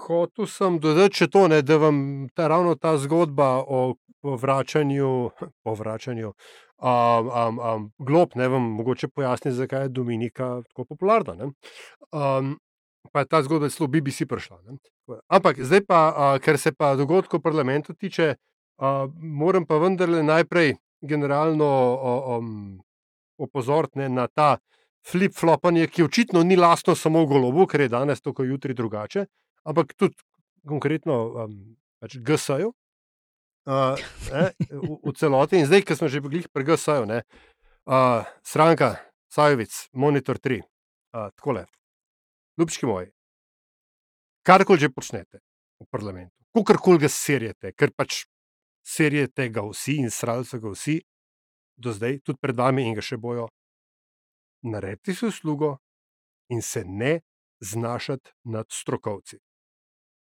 Hotel sem dodati še to, ne, da vam ta, ravno ta zgodba o povračanju, povračanju um, um, um, glob, ne vam mogoče pojasni, zakaj je Dominika tako popularna. Ne. Um, pa je ta zgodba celo BBC prišla. Ne. Ampak zdaj pa, uh, ker se pa dogodkov v parlamentu tiče, uh, moram pa vendarle najprej generalno um, opozoriti na ta flip-flopanje, ki očitno ni lastno samo v golobu, ker je danes tako jutri drugače ampak tudi konkretno um, pač GSA-ju, uh, v, v celoti. In zdaj, ki smo že bili pri GSA-ju, uh, stranka Sajovic, Monitor 3, uh, tako le, ljubčki moji, karkoli že počnete v parlamentu, kakorkoli ga serjete, ker pač serjete ga vsi in sralce ga vsi, do zdaj, tudi pred vami in ga še bojo, naredite si uslugo in se ne znašati nad strokovci.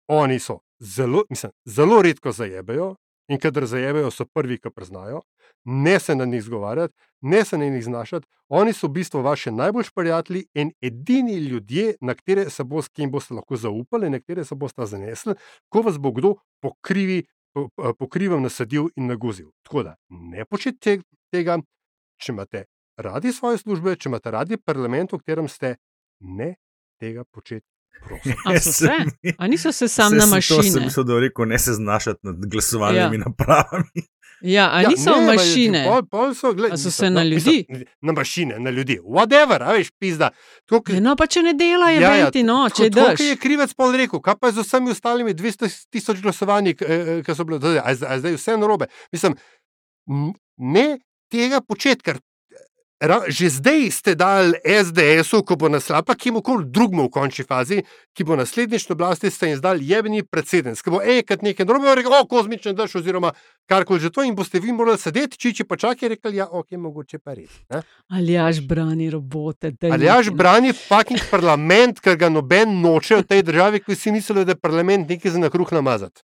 Oni so zelo, mislim, zelo redko zajebejo in kadar zajebejo, so prvi, ki priznajo. Ne se na njih zgovarjati, ne se na njih znašati. Oni so v bistvu vaši najboljši prijatelji in edini ljudje, na katere se bo, s kim boste lahko zaupali, na katere se boste zanesli, ko vas bo kdo pokrivi, po, po krivem nasadil in naguzil. Tako da ne počnite tega, če imate radi svoje službe, če imate radi parlament, v katerem ste, ne tega početi. A, so se? A niso se sam na mašine? To sem mislil, da je rekel, ne se znašati nad glasovalnimi ja. napravami. Ja, a niso ja, ne, mašine? Pol, pol so, gled, a so se na ljudi? Mislim, na mašine, na ljudi. Whatever, a veš, pizda. Tako, ja, no, pa če ne delajo, ja, ja, no, če daš. Kaj je krivec pol rekel, kaj pa je z vsemi ostalimi 200 tisoč glasovanji, eh, ki so bile, a, a zdaj vse narobe. Mislim, ne tega početi, ker že zdaj ste dali SDS-u, ko bo naslal, pa kim koli drugemu v končni fazi, ki bo naslednjič na oblasti, ste jim zdali jebeni predsednik, ki bo enkrat nekaj drugega rekel, o, kozmični drž, oziroma karkoli že to, in boste vi morali sedeti, či če pa čakaj, rekli, ja, ok, mogoče pa res. Ne? Ali jaš brani robote. Ali jaš brani fucking parlament, ker ga noben noče v tej državi, ki si mislili, da je parlament nekaj za na kruh namazati.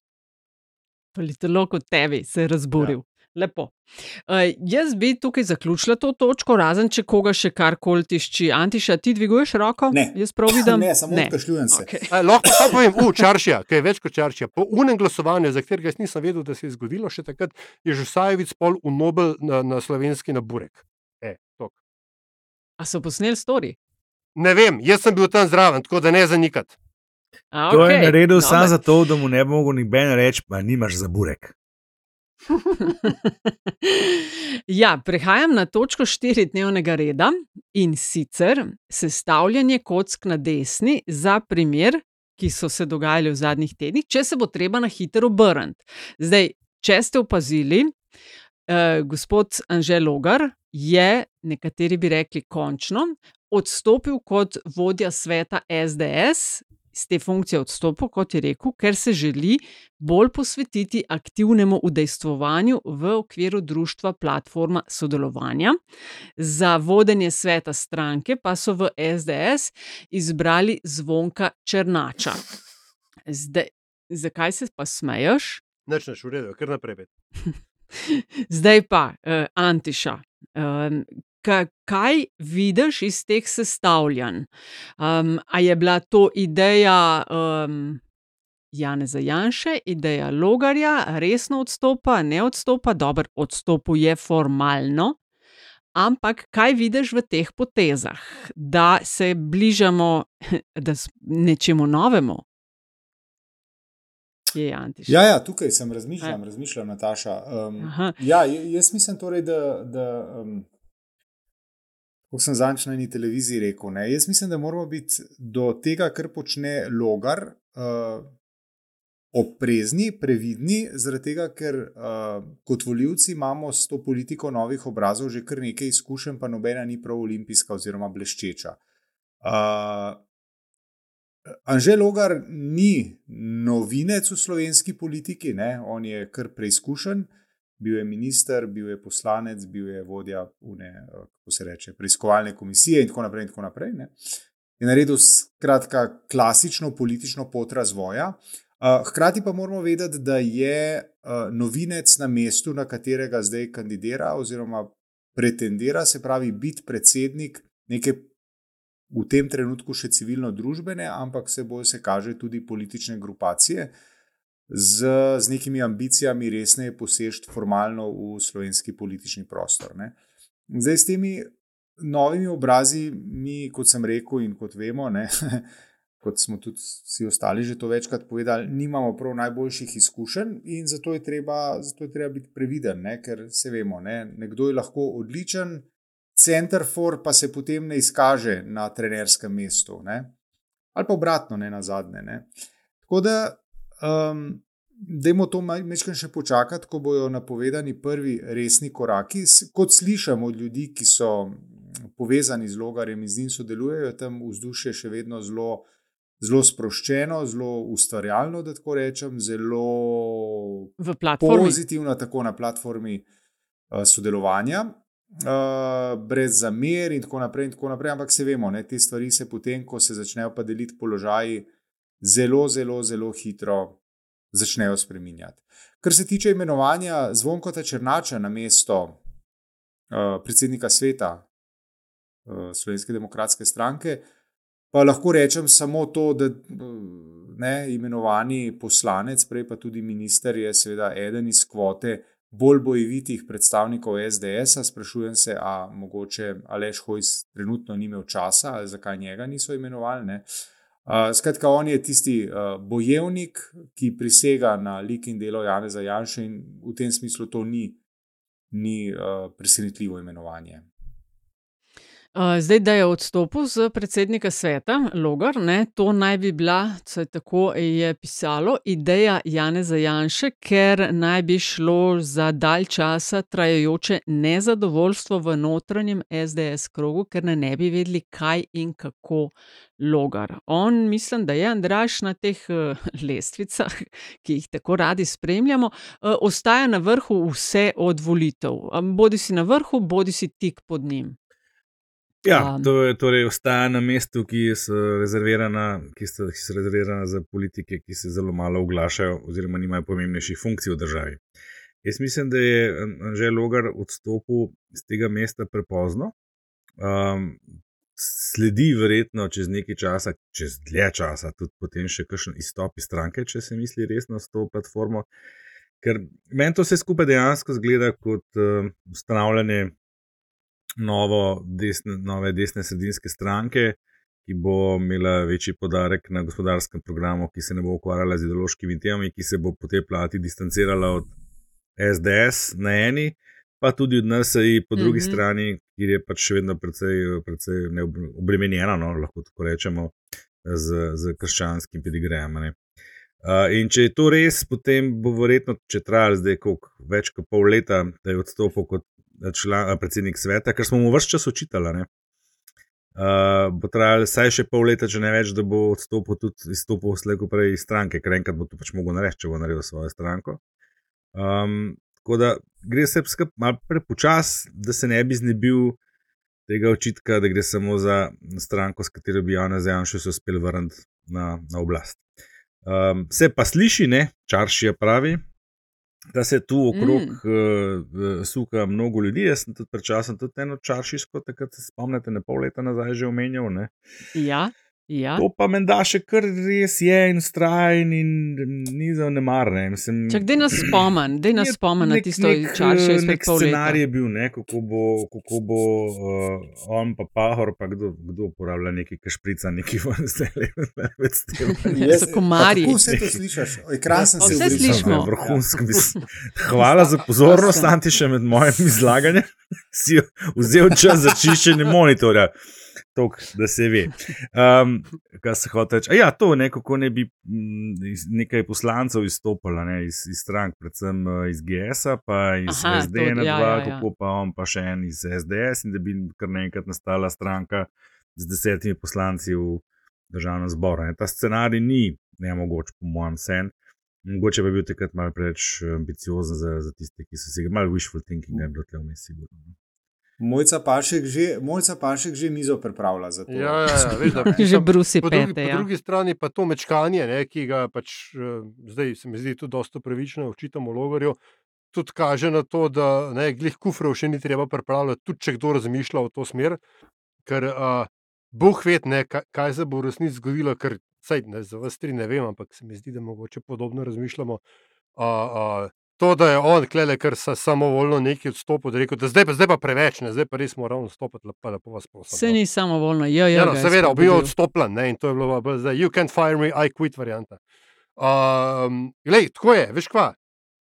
Politolog kot tebi se je razburil. Ja. Lepo. Uh, jaz bi tukaj zaključila to točko, razen če koga še karkoli tišči. Antiša, ti dviguješ roko? Ne, jaz prav vidim. Ne, samo odkašljujem se. Okay. Aj, lahko pa povem, u, čaršija, ki je več kot čaršija. Po unem glasovanju, za katerega nisem vedel, da se je zgodilo, še takrat je že Sajevic pol v Nobel na, na slovenski naburek. E, A so posneli stori? Ne vem, jaz sem bil tam zraven, tako da ne zanikati. Okay. To je naredil samo zato, da mu ne bo mogel noben reči, pa nimaš za burek. Ja, prehajam na točko štiridnevnega reda in sicer sestavljanje kock na desni za primer, ki so se dogajali v zadnjih tednih, če se bo treba na hitro obrniti. Zdaj, če ste opazili, eh, gospod Anžel Logar je, nekateri bi rekli, končno odstopil kot vodja sveta SDS iz te funkcije odstopil, kot je rekel, ker se želi bolj posvetiti aktivnemu udejstvovanju v okviru društva Platforma sodelovanja. Za vodenje sveta stranke pa so v SDS izbrali zvonka Črnača. Zdaj, zakaj se pa smeješ? Neč neš, v redu, kar naprej. Zdaj pa, uh, Antiša. Um, kaj vidiš iz teh sestavljanj? Um, a je bila to ideja um, Jana Zajanša, ideja Logarja, resno odstopa, ne odstopa, dobro, odstopuje formalno. Ampak kaj vidiš v teh potezah, da se bližamo da nečemu novemu? Je ja, ja, tukaj sem razmišljal, razmišljal, Nataša. Um, ja, jaz mislim torej, da. da um, kot sem zadnjič na eni televiziji rekel. Ne? Jaz mislim, da moramo biti do tega, kar počne logar, uh, oprezni, previdni, zaradi tega, ker uh, kot voljivci imamo s to politiko novih obrazov že kar nekaj izkušenj, pa nobena ni prav olimpijska oziroma bleščeča. Uh, Anžel Logar ni novinec v slovenski politiki, ne? on je kar preizkušen. Uh, bil je minister, bil je poslanec, bil je vodja une, eh, kako se reče, preiskovalne komisije in tako naprej. In tako naprej je naredil skratka klasično politično pot razvoja. Uh, hkrati pa moramo vedeti, da je uh, novinec na mestu, na katerega zdaj kandidira oziroma pretendira, se pravi, biti predsednik neke v tem trenutku še civilno-družbene, ampak se bo se kaže tudi politične grupacije, uh, z, z nekimi ambicijami resneje posežeti formalno v slovenski politični prostor. Ne. Zdaj, s temi novimi obrazi, mi, kot sem rekel in kot vemo, ne, kot smo tudi vsi ostali že to večkrat povedali, nimamo prav najboljših izkušenj in zato je treba, zato je treba biti previden, ne, ker se vemo, ne, nekdo je lahko odličen. Center for pa se potem ne izkaže na trenerskem mestu, ne? ali pa obratno, ne na zadnje. Ne? Tako da Um, Dajmo to nekaj še počakati, ko bodo napovedani prvi resni koraki. Kot slišimo od ljudi, ki so povezani z logarjem in z njim sodelujejo, tam vzdušje še vedno zelo, zelo sproščeno, zelo ustvarjalno, da tako rečem, zelo pozitivno, tako na platformi uh, sodelovanja. uh, brez zamer in tako naprej. In tako naprej. Ampak se vemo, ne, te stvari se potem, ko se začnejo pa deliti položaji, zelo, zelo, zelo hitro začnejo spreminjati. Kar se tiče imenovanja Zvonkota Črnača na mesto uh, predsednika sveta uh, Slovenske demokratske stranke, pa lahko rečem samo to, da ne, imenovani poslanec, prej pa tudi minister, je seveda eden iz kvote bolj bojevitih predstavnikov SDS. -a. Sprašujem se, a mogoče Aleš Hojs trenutno ni imel časa ali zakaj njega niso imenovali. Ne. Skratka, on je tisti uh, bojevnik, ki prisega na lik in delo Janeza Janša, in v tem smislu to ni, ni uh, presenetljivo imenovanje. Zdaj, da je odstopil z predsednika sveta, Logar, ne, to naj bi bila, vsaj tako je pisalo, ideja Janeza Janše, ker naj bi šlo za dalj časa trajajoče nezadovoljstvo v notranjem SDS krogu, ker ne, ne bi vedeli, kaj in kako Logar. On, mislim, da je Andraš na teh uh, lestvicah, ki jih tako radi spremljamo, uh, ostaja na vrhu vse od volitev. Bodi si na vrhu, bodi si tik pod njim. Ja, to je torej ostaja na mestu, ki so rezervirana, ki so, ki so rezervirana za politike, ki se zelo malo oglašajo, oziroma nimajo pomembnejših funkcij v državi. Jaz mislim, da je že Logar odstopil z tega mesta prepozno. Um, sledi verjetno čez nekaj časa, čez dlje časa, tudi potem še kakšen izstop iz stranke, če se misli resno s to platformo. Ker meni to vse skupaj dejansko zgleda kot uh, ustanavljanje novo desne, nove desne sredinske stranke, ki bo imela večji podarek na gospodarskem programu, ki se ne bo ukvarjala z ideološkimi temami, ki se bo po tej plati distancirala od SDS na eni, pa tudi od NSA po drugi mm -hmm. strani, kjer je pač še vedno precej, precej obremenjena, no, lahko tako rečemo, z, z krščanskim pedigrejem. Uh, in če je to res, potem bo verjetno, če trajalo zdaj koliko, več kot pol leta, da je odstopil kot član, predsednik sveta, kar smo mu vse čas učitali. Uh, bo trajalo vsaj še pol leta, če ne več, da bo odstopil tudi izstopil slejko prej iz stranke, ker enkrat bo to pač mogel narediti, če bo naredil svojo stranko. Um, tako da gre se malo prepočas, da se ne bi znebil tega očitka, da gre samo za stranko, s katero bi Jana Zajanša se uspel vrniti na, na oblast. Um, se pa sliši, ne, čaršija pravi, da se tu okrog mm. uh, suka mnogo ljudi. Jaz sem tudi pred časom tudi eno čaršiško, takrat se spomnite, ne pol leta nazaj že omenjal. Ne? Ja. Ja. To pa menda še kar res je in strajen in ni za nemarne. Čak, da nas spomen, da nas spomen na tisto čaršo iz nek scenarij je bil, ne, kako bo, kako bo uh, on pa pahor, pa kdo, kdo uporablja neki kašprica, neki vrstele. So komarji. Kako vse to slišiš? Ekran sem se slišal. Vrhunsko. Hvala za pozornost, Antiše, med mojim izlaganjem. Si vzel čas za čiščenje monitorja tok, da se ve. Um, kaj se hoče reči? Ja, to nekako ne bi m, nekaj poslancev izstopalo ne, iz, iz strank, predvsem uh, iz GS-a, pa iz Aha, SD, to, ja, dva, ja, ja. kako pa on, pa še en iz SDS, in da bi kar naenkrat nastala stranka z desetimi poslanci v državnem zboru. Ne. Ta scenarij ni ne mogoč, po mojem, sen. Mogoče bi bil takrat malo preveč ambiciozen za, za tiste, ki so si ga malo wishful thinking, da je bilo tle vmes sigurno. Mojca Pašek že, Mojca Pašek že mizo pripravlja za to. Ja, ja, ja, veš, da, že brusi po, pete, drugi, ja. po drugi strani pa to mečkanje, ne, ki ga pač uh, zdaj se mi zdi tudi dosta pravično, očitamo logarju, tudi kaže na to, da ne, glih kufrov še ni treba pripravljati, tudi če kdo razmišlja v to smer, ker uh, Bog ve, kaj, kaj se bo v resnici zgodilo, ker saj, ne, za vas tri ne vem, ampak se mi zdi, da mogoče podobno razmišljamo. Uh, uh, to, da je on, klele, ker se samovoljno neki odstopil, da, rekel, da zdaj, pa, zdaj pa preveč, ne, zdaj pa res moramo odstopiti, pa lepo vas prosim. Se ni samovoljno, ja, ja. ja no, seveda, bil odstopljen ne, in to je bilo, da you can fire me, I quit varianta. Um, lej, tako je, veš kva.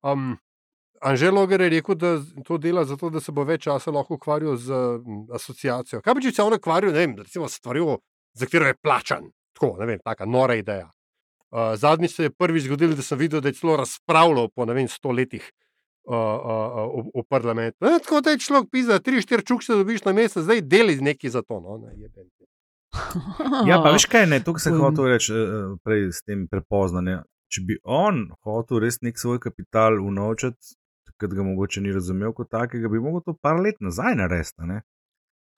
Um, Anžel Logar je rekel, da to dela zato, da se bo več časa lahko ukvarjal z um, asociacijo. Kaj pa če se on ukvarja, ne vem, recimo s stvarjo, za katero je plačan? Tako, ne vem, taka nora ideja. Uh, zadnjič se je prvič zgodilo, da sem videl, da je celo razpravljal po ne vem, sto letih uh, uh, v, v parlamentu. E, tako da je človek pisal, tri, štiri čukce dobiš na mesec, zdaj deli nekaj za to. No, ne, ja, pa veš kaj, ne, to sem hotel reči prej s tem prepoznanjem. Če bi on hotel res nek svoj kapital unovčiti, ker ga mogoče ni razumel kot takega, bi mogel to par let nazaj narediti. a ne.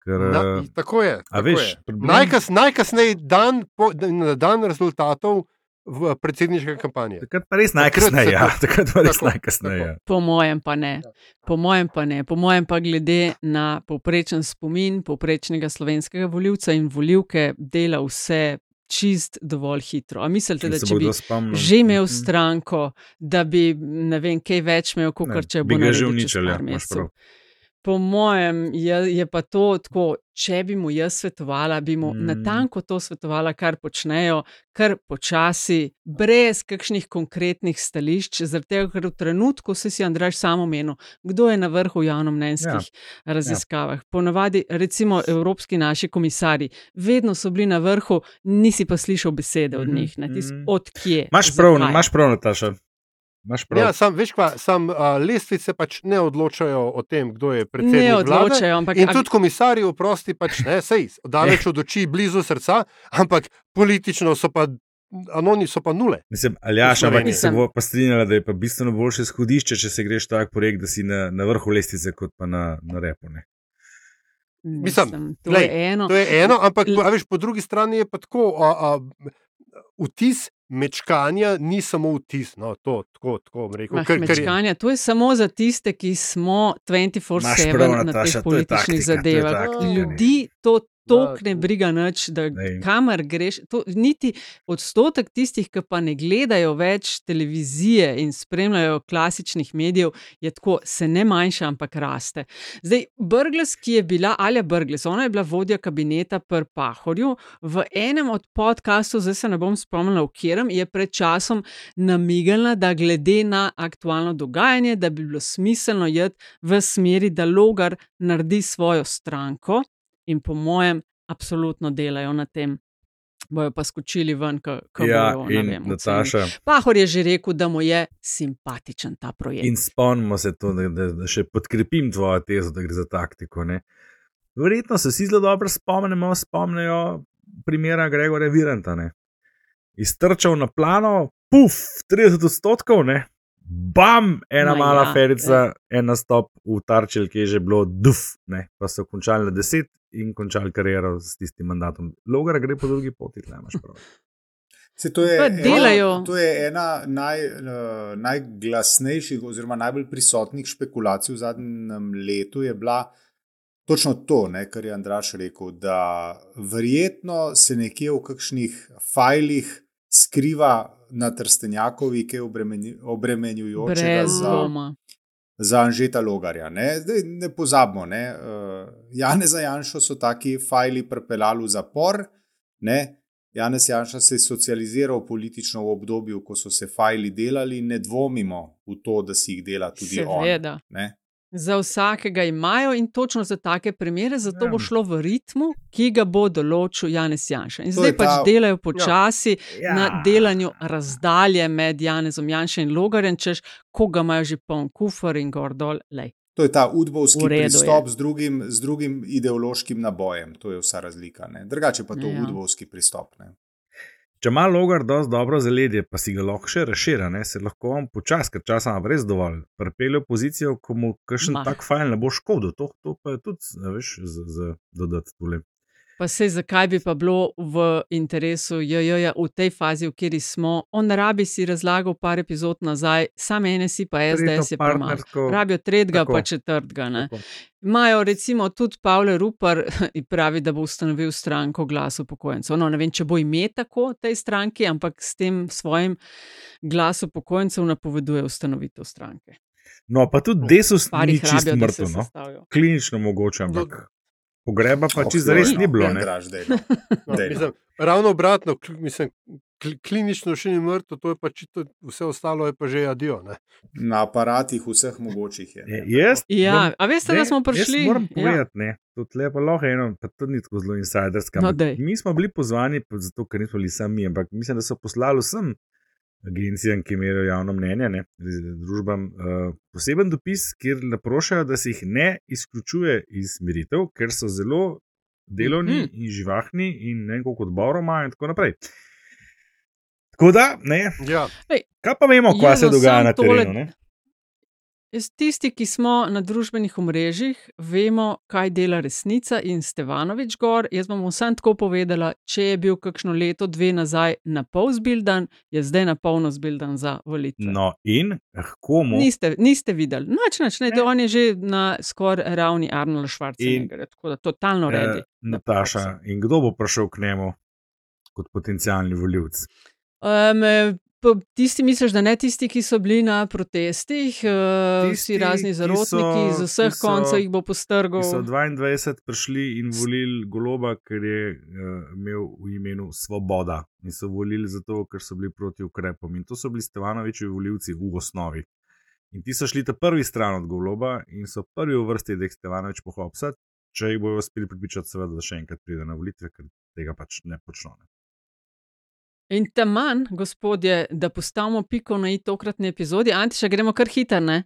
Ker, Na, eh, tako je. tako veš, je. problem- Najkas, najkasneje dan, po, na dan rezultatov v predsedniške kampanje. Takrat pa res najkasneje. Ja, to- takrat pa res najkasneje. ja. Po mojem pa ne. Po mojem pa ne. Po mojem pa glede na povprečen spomin povprečnega slovenskega voljivca in voljivke dela vse čist dovolj hitro. A mislite, da če bi spomnil? že imel Mhm. stranko, da bi ne vem, kaj več imel, kot če bi bo ga že uničili, ja, mesecev. Po mojem je, je pa to tako, če bi mu jaz svetovala, bi mu mm. Mm. natanko to svetovala, kar počnejo, kar počasi, brez kakšnih konkretnih stališč, zaradi tega, ker v trenutku se si Andraš samo omenil, kdo je na vrhu javnomnenjskih ja. raziskavah. Ja. Ponavadi, recimo, evropski naši komisari, vedno so bili na vrhu, nisi pa slišal besede od njih, ne, tis, mhm. od kje. Imaš prav, imaš prav, Nataša. Ja, sam, veš, kva, sam uh, lestvice pač ne odločajo o tem, kdo je predsednik. Ne vlade. odločajo, ampak In tudi komisarji, oprosti, pač ne, sej, daleč od oči, blizu srca, ampak politično so pa, anoni so pa nule. Mislim, Aljaš, ampak se bo pa strinjala, da je pa bistveno boljše izhodišče, če se greš tak projekt, da si na, na vrhu lestvice, kot pa na, na repu. Ne? Mislim, to glej, je eno. To je eno, ampak a veš, po drugi strani je pa tako, a, a, vtis mečkanja ni samo vtis. No, to, tako, tako rekel. Mah, ker- ker je- mečkanja, to je samo za tiste, ki smo 24-7 prav, na teh je političnih taktika, je zadevah. taktika. Ljudi to tok ne briga nič, da Lej. kamor greš. To, niti odstotek tistih, ki pa ne gledajo več televizije in spremljajo klasičnih medijev, je tako, se ne manjša, ampak raste. Zdaj, Brgles, ki je bila, Alja Brgles, ona je bila vodja kabineta pri Pahorju, v enem od podkastov, zdaj se ne bom spomnila, v katerem je pred časom namigala, da glede na aktualno dogajanje, da bi bilo smiselno iti v smeri, da Logar naredi svojo stranko in po mojem, absolutno delajo na tem. Bojo pa skočili ven, kako Ja, bojo. in vem. Nataša. Pahor je že rekel, da mu je simpatičen ta projekt. In spomnimo se to, da, da, da še podkrepim tvojo tezo, da gre za taktiko. Ne? Verjetno se vsi zelo dobro spomnimo, spomnijo primera Gregorja Viranta. Ne? Iztrčal na plano, puf, 30 odstotkov, ne? bam, ena Ma mala ja, ferica, en nastop v Tarčel, ki je že bilo duf, ne? pa so končali na 10 in končali kariero s tistim mandatom. Logar gre po drugi poti, tle imaš prav. Se, to, je ena, to je ena naj, uh, najglasnejših, oziroma najbolj prisotnih špekulacij v zadnjem letu. Je bila točno to, ne, kar je Andraš rekel, da verjetno se nekje v kakšnih fajlih skriva na Trstenjakovi, ki je obremenju- obremenjujočega Brez za, dvoma. Za Anžeta Logarja. Ne, Zdaj, ne pozabimo, ne, uh, Jane za Janšo so taki fajli pripeljali v zapor. Ne, Janez Janša se je socializiral politično v obdobju, ko so se fajli delali, ne dvomimo v to, da si jih dela tudi Seveda. on. Ne? Za vsakega imajo in točno za take primere, zato Ja. bo šlo v ritmu, ki ga bo določil Janez Janša. In To zdaj pač ta- delajo počasi Ja. na delanju razdalje med Janezom Janšem in Logarjem, češ koga imajo že poln kufr in gor dol. Lej. To je ta udbovski redu je. pristop z drugim, z drugim ideološkim nabojem. To je vsa razlika. Ne? Drugače pa to Ja. udbovski pristop. Ne? Če ima logar dosti dobro zaledje, pa si ga lahko še razširi, ne, se lahko on počasi, ker časa ima res dovolj, pripelje v pozicijo, ko mu kakšen tak fajn ne bo škodil. To, to pa je tudi, veš, za, za dodati tule. Pa sej, zakaj bi pa bilo v interesu JJ v tej fazi, v kateri smo? On rabi si razlagal par epizod nazaj, sam ene si pa SDS je premalo. partnersko- Rabijo tretjega, Tako. pa četrtega. Imajo recimo tudi Pavle Rupar, ki pravi, da bo ustanovil stranko glas upokojencev. No, ne vem, če bo ime tako tej stranki, ampak s tem svojim glasom upokojencev napoveduje ustanovitev stranke. No, pa tudi desus ni čisto mrtev. No. Klinično mogoče, ampak pogreba pa Oh, čisto res ni bilo. Ne. Andraž, daj, no. No, Daj, no. mislim, ravno obratno, mislim, kl- klinično še ni mrtev, to je pa čisto, vse ostalo je pa že adijo. Ne? Na aparatih vseh mogočih je. Je- Jaz, Ja, bom- a veste, da ne, smo prišli? Jaz moram Ja. povedati, ne. Tudi lepo lahko eno, pa tudi ni tako zelo insiderska. No, mi smo bili pozvani, zato ker nismo bili sami, ampak mislim, da so poslali vsem agencijam, ki merijo javno mnenje, ne, družbam, uh, poseben dopis, kjer naprošajo, da se jih ne izključuje iz meritev, ker so zelo delovni Mhm. in živahni in ne koliko odborov imajo in tako naprej. Tako da, ne, Ja, kaj pa vemo, kaj se dogaja na tole- terenu. Ne? Jaz, tisti, ki smo na družbenih omrežjih, vemo, kaj dela resnica in Stevanovič gor. Jaz bom vsem tako povedala, če je bil kakšno leto, dve nazaj na pol zbildan, je zdaj na polno zbildan za volitve. No, in h komu? Niste, niste videli, noč, noč, ne, ne. on je že na skoraj ravni Arnold Schwarzenegger, tako da totalno redi. Eh, Nataša, in kdo bo prišel k njemu kot potencijalni voljivc? Um, tisti, misliš, da ne tisti, ki so bili na protestih, uh, vsi razni zarotniki, iz vseh so, koncev jih bo postrgal. So 22 prišli in volili goloba, ker je uh, imel v imenu svoboda. In so volili zato, ker so bili proti ukrepom. In to so bili Stevanovičevi voljivci v osnovi. In ti so šli ta prvi stran od goloba in so prvi v vrsti, da jih Stevanovič pohopsa, če jih bojo uspeli pripričati, seveda, da še enkrat pride na volitve, ker tega pač ne počnejo. In tam manj, gospodje, da postavimo piko na i tokratni epizodi, Antiša, gremo kar hiter, ne?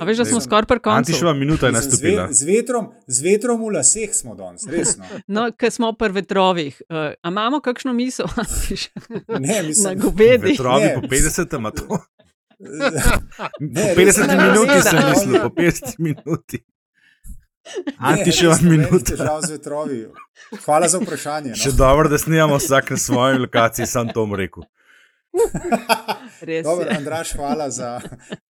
A veš, da smo skoraj pri koncu. Antišova minuta je nastopila. Z, z, vetrom, z vetrom v laseh smo danes, resno. No, ker smo pri vetrovih. Uh, a imamo kakšno misel, Antiš? Ne, mislim. Na govedi. Vetrovi Ne. po 50, ima to. Ne, Po 50 res. minuti sem mislil, po 50 minuti. Antiševa minuta. Žal z vetrovi. Hvala za vprašanje. Še No. dobro, da snimamo vsak na svoji lokaciji, sam to mu rekel. Res Dobro, je. Andraš, hvala za.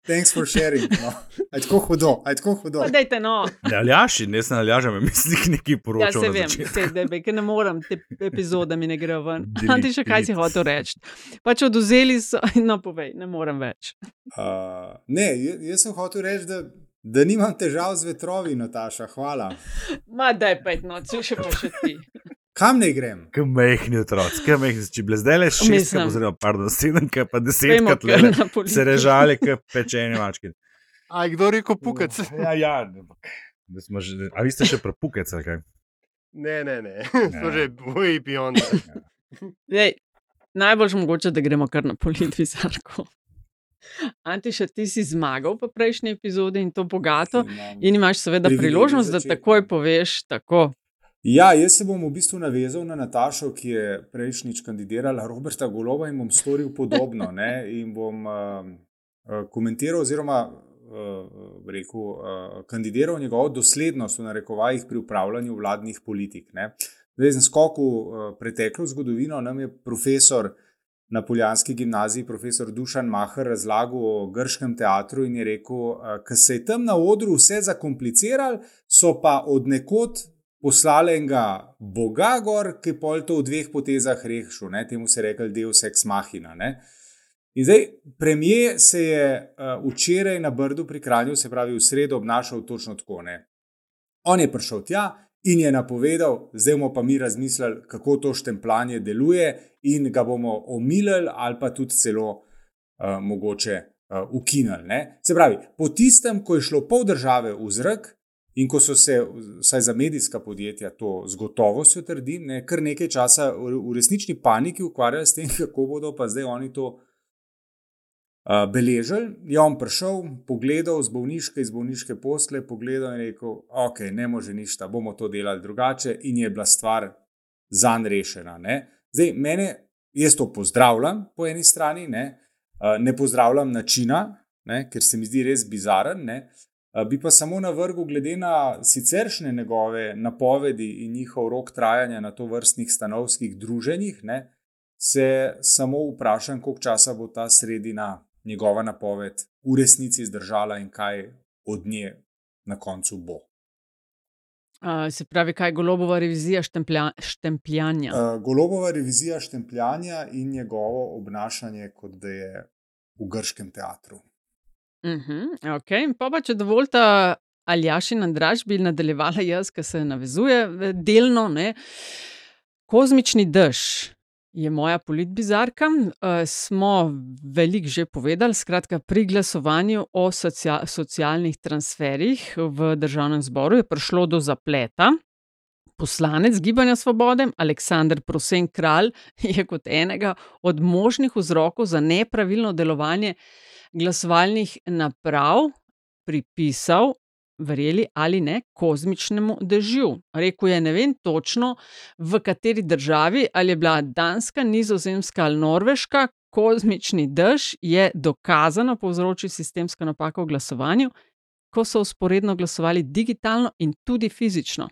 Thanks for sharing. No. Aj tako hudo, aj tako hudo. Pa dajte no. Ne, aljaši, ne sem aljažem, mislim, nekaj Ja, poročal. se vem, se, da, ker ne morem, te epizode mi ne grejo ven. Delete, Antiša, kaj si hotel reči? Pač oduzeli so, no povej, ne morem več. Uh, ne, jaz sem hotel reči, da, da nimam težav z vetrovi, Nataša. Hvala. Ma daj pet noč, še pa še ti. Kam ne grem? Kaj mehni otroci, kaj mehni, če bi zdaj le šest, Mislim. oziroma pardon, sedemkrat, pa desetkrat le na politiki. se režali, kot pečeni mački. A je kdo rekel pukec? Ja, ja, da smo že, a vi ste še prepukec, ali kaj? Ne, ne, ne. To že boji beyond. Lej, najbolj mogoče, da gremo kar na politvizarko. Antiša, ti si zmagal v prejšnji epizodi in to bogato, in imaš seveda priložnost, da takoj poveš tako. Ja, jaz se bom v bistvu navezal na Natašo, ki je prejšnjič kandidirala Roberta Goloba in bom storil podobno. Ne? In bom uh, uh, komentiral, oziroma uh, rekel, uh, kandidiral njegovo doslednost v narekovajih pri upravljanju vladnih politik. Ne? Zdaj, za skok v uh, preteklo zgodovino nam je profesor na Poljanski gimnaziji, profesor Dušan Maher, razlagal o grškem teatru in je rekel, ker se je tam na odru vse zakomplicirali, so pa od nekod poslali enega boga gor, ki je pol to v dveh potezah rešil, ne? temu se je rekel Deus ex machina. Ne? In zdaj, premijer se je uh, včeraj na Brdu pri Kranju, se pravi v sredo, obnašal točno tako. Ne? On je prišel tja in je napovedal, zdaj bomo pa mi razmislili, kako to štempljanje deluje, in ga bomo omilili ali pa tudi celo uh, mogoče uh, ukinili. Ne? Se pravi, po tistem, ko je šlo pol države v zrak, In ko so se, vsaj za medijska podjetja, to z gotovostjo trdim, ne, kar nekaj časa v resnični paniki ukvarjali s tem, kako bodo pa zdaj oni to uh, beležili, je on prišel, pogledal z bolniške, iz bolniške posle, pogledal in rekel: Ok, ne može ništa, bomo to delali drugače, in je bila stvar zanj rešena. Ne. Zdaj, mene, jaz to pozdravljam po eni strani, ne, uh, ne pozdravljam načina, ne, ker se mi zdi res bizaren. Ne. Uh, Bi pa samo navrgel, glede na siceršnje njegove napovedi in njihov rok trajanja na to vrstnih stanovskih druženjih, ne, se samo vprašam, koliko časa bo ta sredina njegova napoved v resnici zdržala in kaj od nje na koncu bo. Uh, se pravi, kaj je golobova revizija štemplja, štempljanja. Uh, Golobova revizija štempljanja in njegovo obnašanje, kot da je v grškem teatru. Uh -huh, okay. Pa, pa če dovolite, Aljaš in Andraš bi nadaljevala jaz, ki se navezuje delno. Ne. Kozmični dež je moja politbizarka. Uh, smo veliko že povedali, skratka, pri glasovanju o socia socialnih transferjih v državnem zboru je prišlo do zapleta. Poslanec Gibanja Svobode, Aleksandr Prosen Kralj, je kot enega od možnih vzrokov za nepravilno delovanje glasovalnih naprav pripisal, verjeli ali ne, kozmičnemu dežju. Rekl je, ne vem točno, v kateri državi, ali je bila Danska, Nizozemska ali Norveška, kozmični dež je dokazano povzročil sistemsko napako v glasovanju, ko so usporedno glasovali digitalno in tudi fizično.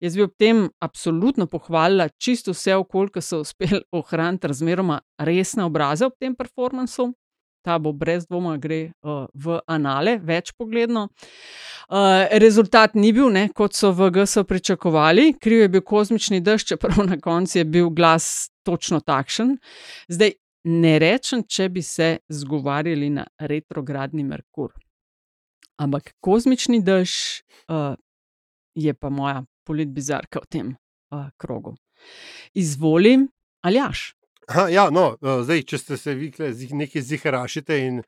Jaz bi ob tem absolutno pohvalila čisto vse okolje, ki so uspeli ohraniti razmeroma resne obraze ob tem performansu. Ta bo brez dvoma gre uh, v anale, več pogledno. Uh, rezultat ni bil, ne, kot so v GSO pričakovali, kriv je bil kozmični dež, čeprav na koncu je bil glas točno takšen. Zdaj, ne rečem, če bi se zgovarjali na retrogradni Merkur. Ampak kozmični dež uh, je pa moja politbizarka v tem uh, krogu. Izvolim, ali Ha, ja, no, zdaj, če ste se vi nekaj ziharašite in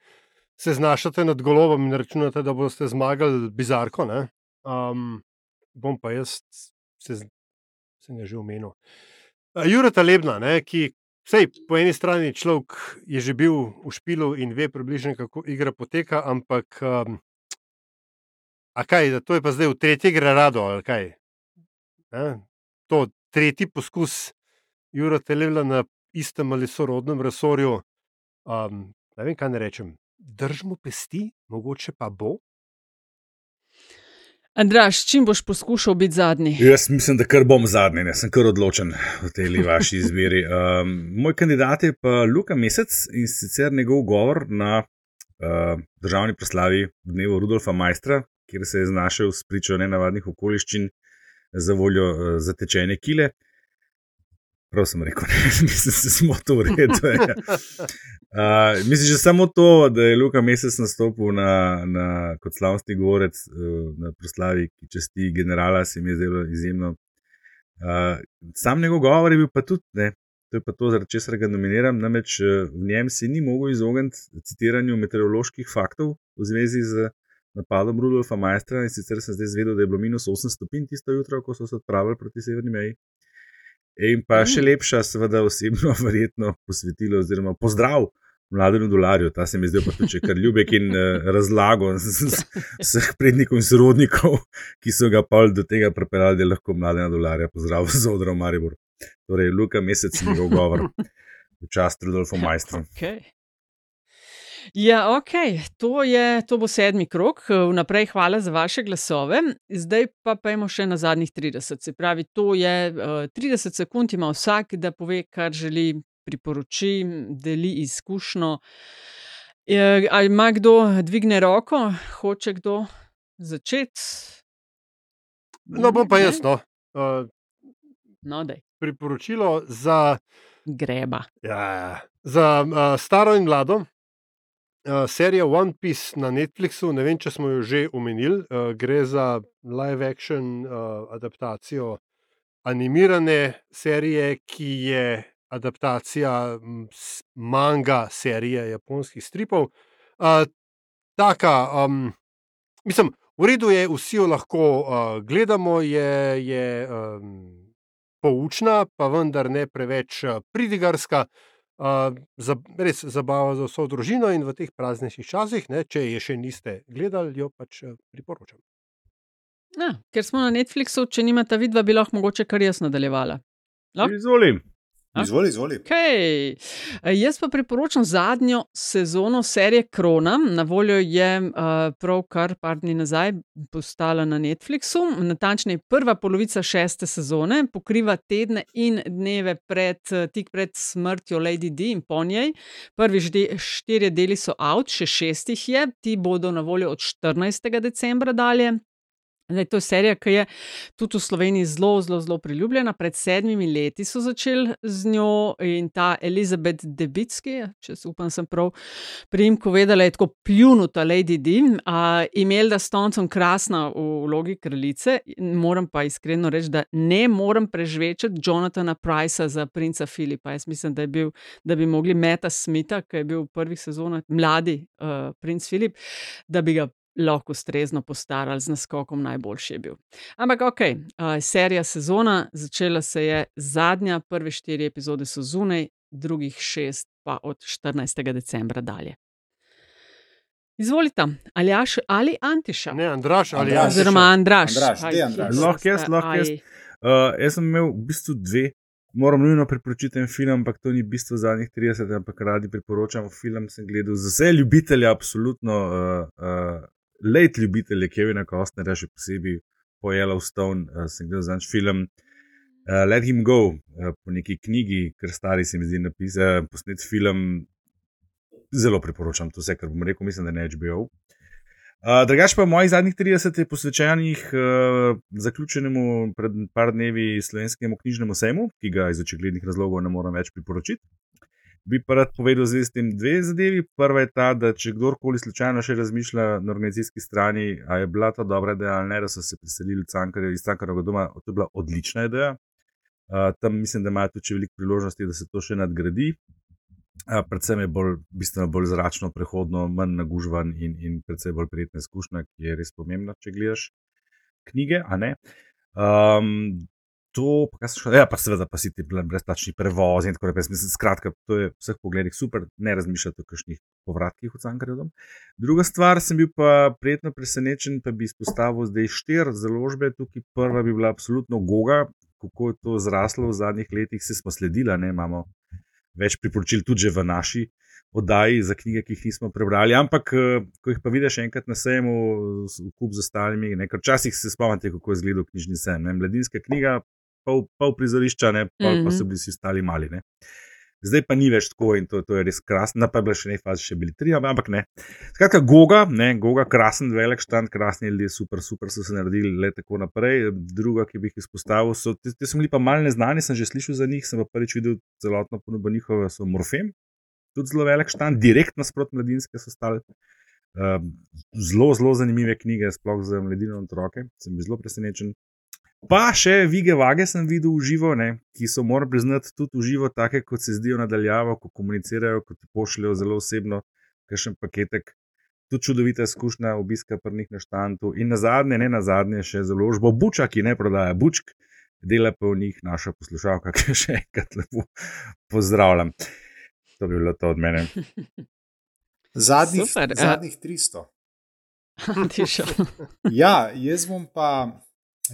se znašate nad golobom in računate, da boste zmagali bizarko, um, bom pa jaz se, se ne že omenil. Jure Talebna, ne, ki Sej, po eni strani človek je že bil v špilu in ve približno, kako igra poteka, ampak um, kaj, to je pa zdaj v tretji gre rado, ali kaj? Ne? To tretji poskus Jura Televla na istem ali sorodnem resorju. Um, ne vem, kaj ne rečem. Držimo pesti, mogoče pa bo. Andraš, čim boš poskušal biti zadnji? Jaz mislim, da kar bom zadnji, ne sem kar odločen v tej vaši izbiri. Um, moj kandidat je pa Luka Mesec in sicer njegov govor na uh, državni proslavi dnevu Rudolfa Majstra, kjer se je znašel s pričo nenavadnih okoliščin za voljo uh, zatečene kile. Prav sem rekel, ne, mislim, da smo to uredili. Uh, mislim, že samo to, da je Luka Mesec nastopil na, na, kot slavnostni govorec uh, na proslavi, ki časti generala, se mi je zdelo izjemno. Uh, sam njegov govor je bil pa tudi, ne, to je pa to, zaradi česar ga nominiram. Namreč v njem se ni mogel izogniti citiranju meteoroloških faktov v zvezi z napadom Rudolfa Majstra. In sicer sem zdaj zvedel, da je bilo minus 8 stopinj tisto jutro, ko so se odpravili proti severni meji. In pa še lepša, seveda, osebno, verjetno posvetilo, oziroma pozdrav mlademu dolarju. Ta se mi zdaj pa tudi kar ljubek in uh, razlago vseh prednikov in sorodnikov, ki so ga pa do tega pripeljali, da je lahko mladega dolarja pozdravil za odro Maribor. Torej, Luka mesec njegov govor v čast Rudolfu Majstru. Okay. Ja, ok, to, je, to bo sedmi krok. Vnaprej hvala za vaše glasove. Zdaj pa pojmo še na zadnjih 30. Se pravi, to je uh, eh, 30 sekund, ima vsak, da pove, kar želi, priporoči, deli izkušnjo. E, ali ima kdo dvigne roko, hoče kdo začeti? No, bom pa jaz. No. Uh, no, priporočilo za. Greba. Ja, za uh, staro in mlado, serija One Piece na Netflixu, ne vem, če smo jo že omenili, uh, gre za live action uh, adaptacijo animirane serije, ki je adaptacija manga serije japonskih stripov. Uh, taka, um, mislim, v redu je, vsi jo lahko uh, gledamo, je, je um, poučna, pa vendar ne preveč pridigarska. Uh, za, res zabava za vso družino in v teh praznejših časih, ne, če je še niste gledali, jo pač priporočam. Ja, ker smo na Netflixu, če nimate vidva, bi lahko mogoče kar jaz nadaljevala. Izvolim. Izvoli, izvoli. Okay. Jaz pa priporočam zadnjo sezono serije Krona. Na voljo je uh, pravkar par dni nazaj postala na Netflixu. Natančneje, prva polovica šeste sezone pokriva tedne in dneve pred, tik pred smrtjo Lady D in po njej. Prvi štirje deli so out, še šestih je, ti bodo na voljo od 14. decembra dalje. Zdaj, to je serija, ki je tudi v Sloveniji zelo, zelo, zelo priljubljena. Pred sedmimi leti so začeli z njo in ta Elizabeth Debicki, če se upam, sem prav prijemko vedela, je tako pljunuta Lady D. Imela da stoncem krasna v vlogi kraljice, moram pa iskreno reči, da ne morem prežvečati Jonathana Pricea za princa Filipa. Jaz mislim, da, bil, da bi mogli Meta Smitha, ki je bil v prvih sezonah mladi uh, princ Filip, da bi ga lahko ustrezno postarali z naskokom, najboljši je bil. Ampak, ok, uh, serija sezona, začela se je zadnja, prve štiri epizode so zunaj, drugih šest pa od 14. decembra dalje. Izvolite, ali Aš ali Antiša? Ne, Andraš ali Andraš. Oziroma Andraš. Andraš, Lahko jaz, lahko jaz. Uh, jaz sem imel v bistvu dve moram nujno priporočiti en film, ampak to ni bistvo zadnjih 30, ampak radi priporočam film. Sem gledal za vse ljubitelje, absolutno, uh, uh, late ljubitelje Kevina Kostnerja, še posebej po Yellowstone, uh, sem gledal zadnjič film. Uh, Let him go, uh, po neki knjigi, ker stari se mi zdi napisati, uh, posnet film. Zelo priporočam to vse, kar bom rekel, mislim, da ne HBO. Uh, drugač pa mojih zadnjih 30 je posvečenih uh, zaključenemu pred par dnevi slovenskemu knjižnemu sejmu, ki ga iz očiglednih razlogov ne morem več priporočiti. Bi pa rad povedal z tem dve zadevi. Prva je ta, da če kdorkoli slučajno še razmišlja na organizacijski strani, a je bila to dobra ideja ali ne, da so se preselili cankar, iz Cankarjevega doma, to je bila odlična ideja. Uh, tam mislim, da imajo tudi veliko priložnosti, da se to še nadgradi. Uh, predvsem je bolj, bistveno bolj zračno, prehodno, manj nagužvan in, in predvsem bolj prijetna izkušnja, ki je res pomembna, če gledaš knjige. Um, to, pa še, ja, pa seveda, pa si ti brezplačni prevoz in tako naprej. Skratka, to je v vseh pogledih super, ne razmišljati o kakšnih povratkih v Cankarjev. Druga stvar, sem bil pa prijetno presenečen, pa bi izpostavil zdaj štiri založbe. Tukaj prva bi bila absolutno Goga, kako je to zraslo v zadnjih letih, se smo sledili, ne imamo več priporočil tudi v naši. Oddaji za knjige, ki jih nismo prebrali, ampak ko jih pa vidiš enkrat na sejmu, v kup z ostalimi, nekaj časih se spomnite, kako je izgledal knjižni sejem. Mladinska knjiga, pol, pol prizorišča, ne, pol mm -hmm. pa so bili vsi ostali mali. Ne. Zdaj pa ni več tako in to, to je res krasno, pa je bila še ne fazi, še bili tri, ampak ne. Skratka, Goga, ne, Goga, krasen, velik štant, krasni ljudje, super, super so se naredili, le tako naprej. Druga, ki bi jih izpostavil, so ti, ti so bili pa malce neznani, sem že slišal za njih, sem pa prvič videl celotno ponudbo njihove, so Morfem, tudi zelo velik štant, direkt nasprot mladinske so stali. Uh, zelo, zelo zanimive knjige, sploh za mladino in otroke, sem bil zelo presenečen. Pa še Vige Vage sem videl v živo, ne, ki so, moram priznati, tudi v živo, take kot se zdijo nadaljavo, ko komunicirajo, ko ti pošljajo zelo osebno, kakšen paketek. Tudi čudovita izkušnja obiska prnih na štantu. In na zadnje, ne na zadnje, še založbo Buča, ki ne prodaja Bučk, dela pa v njih naša poslušalka, ki še enkrat lepo pozdravljam. To bi bilo to od mene. Zadnjih, Super, zadnjih 300. ja, jaz bom pa.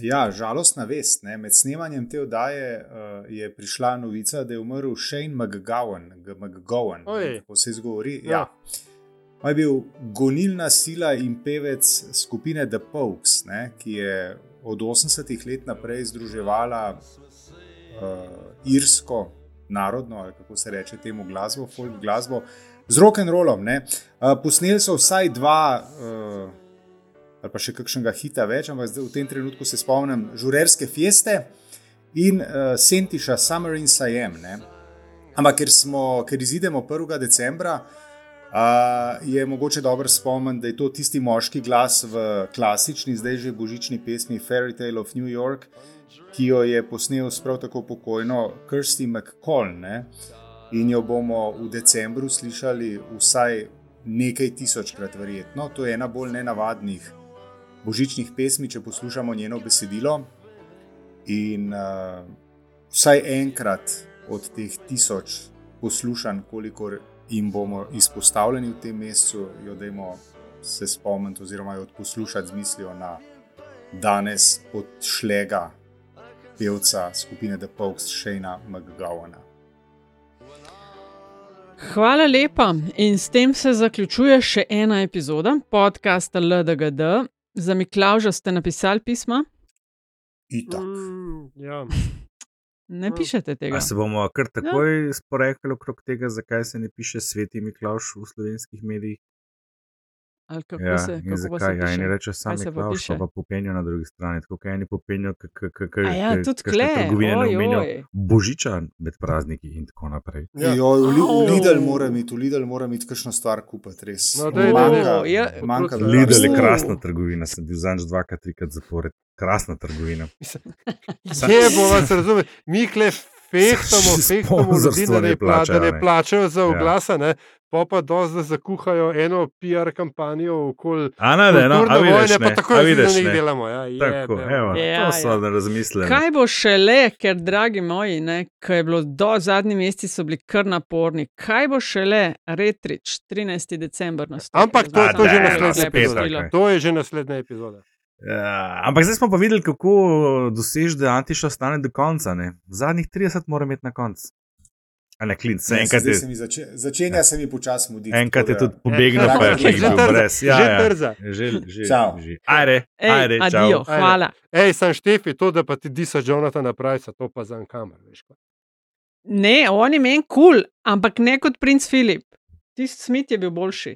Ja, žalostna vest. Ne. Med snemanjem te oddaje uh, je prišla novica, da je umrl Shane McGowan. McGowan kako se izgovori. Ja. Ja. On je bil gonilna sila in pevec skupine The Pokes, ne, ki je od 80-ih let naprej združevala uh, irsko, narodno, kako se reče temu glasbo, folk glasbo, z rock and rollom. Uh, posneli so vsaj dva. Uh, ali pa še kakšnega hita več, ampak zdaj v tem trenutku se spomnim žurerske feste in uh, Sentiša Summer in Sajem. Ne? Ampak ker, smo, ker izidemo 1. decembra, uh, je mogoče dobro spomniti, da je to tisti moški glas v klasični, zdaj že božični pesmi Fairy Tale of New York, ki jo je posnel prav tako pokojno Kirsty McCall. Ne? In jo bomo v decembru slišali vsaj nekaj tisočkrat, verjetno. To je ena bolj nenavadnih božičnih pesmi, če poslušamo njeno besedilo. In uh, vsaj enkrat od teh tisoč poslušanj, kolikor jim bomo izpostavljeni v tem mesecu, jo dajmo se spomniti, oziroma jo poslušati z mislijo na danes od šlega pevca skupine The Pokes, Shayna McGowana. Hvala lepa. In s tem se zaključuje še ena epizoda podcasta LDGD. Za Miklauža ste napisali pisma? Mm, ja. Ne pišete tega. A se bomo kar takoj ja. sporekli okrog tega, zakaj se ne piše Sveti Miklauž v slovenskih medijih? Ali kako ja, se in zakaj? Ja, in reče sam Miklauž, pa, popenijo na drugi strani. Tako kot eni popenijo, kako ja, tudi trgovine ne omenijo božiča med prazniki in tako naprej. Ja. Jo, v Lidl mora imeti, v Lidl mora imeti kakšno stvar kupiti, res. No, daj, manjka, ja, manjka Lidl je krasna trgovina, sem bil zanj dvakrat, trikrat zapored. Krasna trgovina. Je, bo vas razumel, mi klef fehtamo, fehtamo ljudi, da ne, plača, da ne plačajo za oglasa, ja. Pa pa dozda zakuhajo eno PR kampanjo okoli Ana, ne, no, a vidiš, vojne, pa tako je, vidiš, da ne. jih delamo. Ja, je, Tako, evo, Ja, to so ja. da razmislili. Kaj bo šele, ker, dragi moji, ne, ko je bilo do zadnji meseci, so bili kar naporni. Kaj bo šele, retrič, 13. december nastopi? Ampak to, to, je no, naslednja spet, epizoda. to je že naslednja epizoda. Ja, ampak zdaj smo pa videli, kako dosežeš, da Antiša ostane do konca. Ne? Zadnjih 30 mora imeti na koncu. Ne klinc, Ne, enkrat se mi zače, začenja se mi počasi muditi. Enkrat je tudi pobegnil, Ja, pa je že že bil trza, brez. Ja, že ja. trza. Že, že, Čau. že. Ajde, Ej, ajde, adijo, čau. hvala. Ej, sam Štef je to, da pa ti disa Jonathana Price, to pa za en kamer. Veš, kaj. Ne, on je meni kul, cool, ampak ne kot princ Filip. Tisti Smith je bil boljši.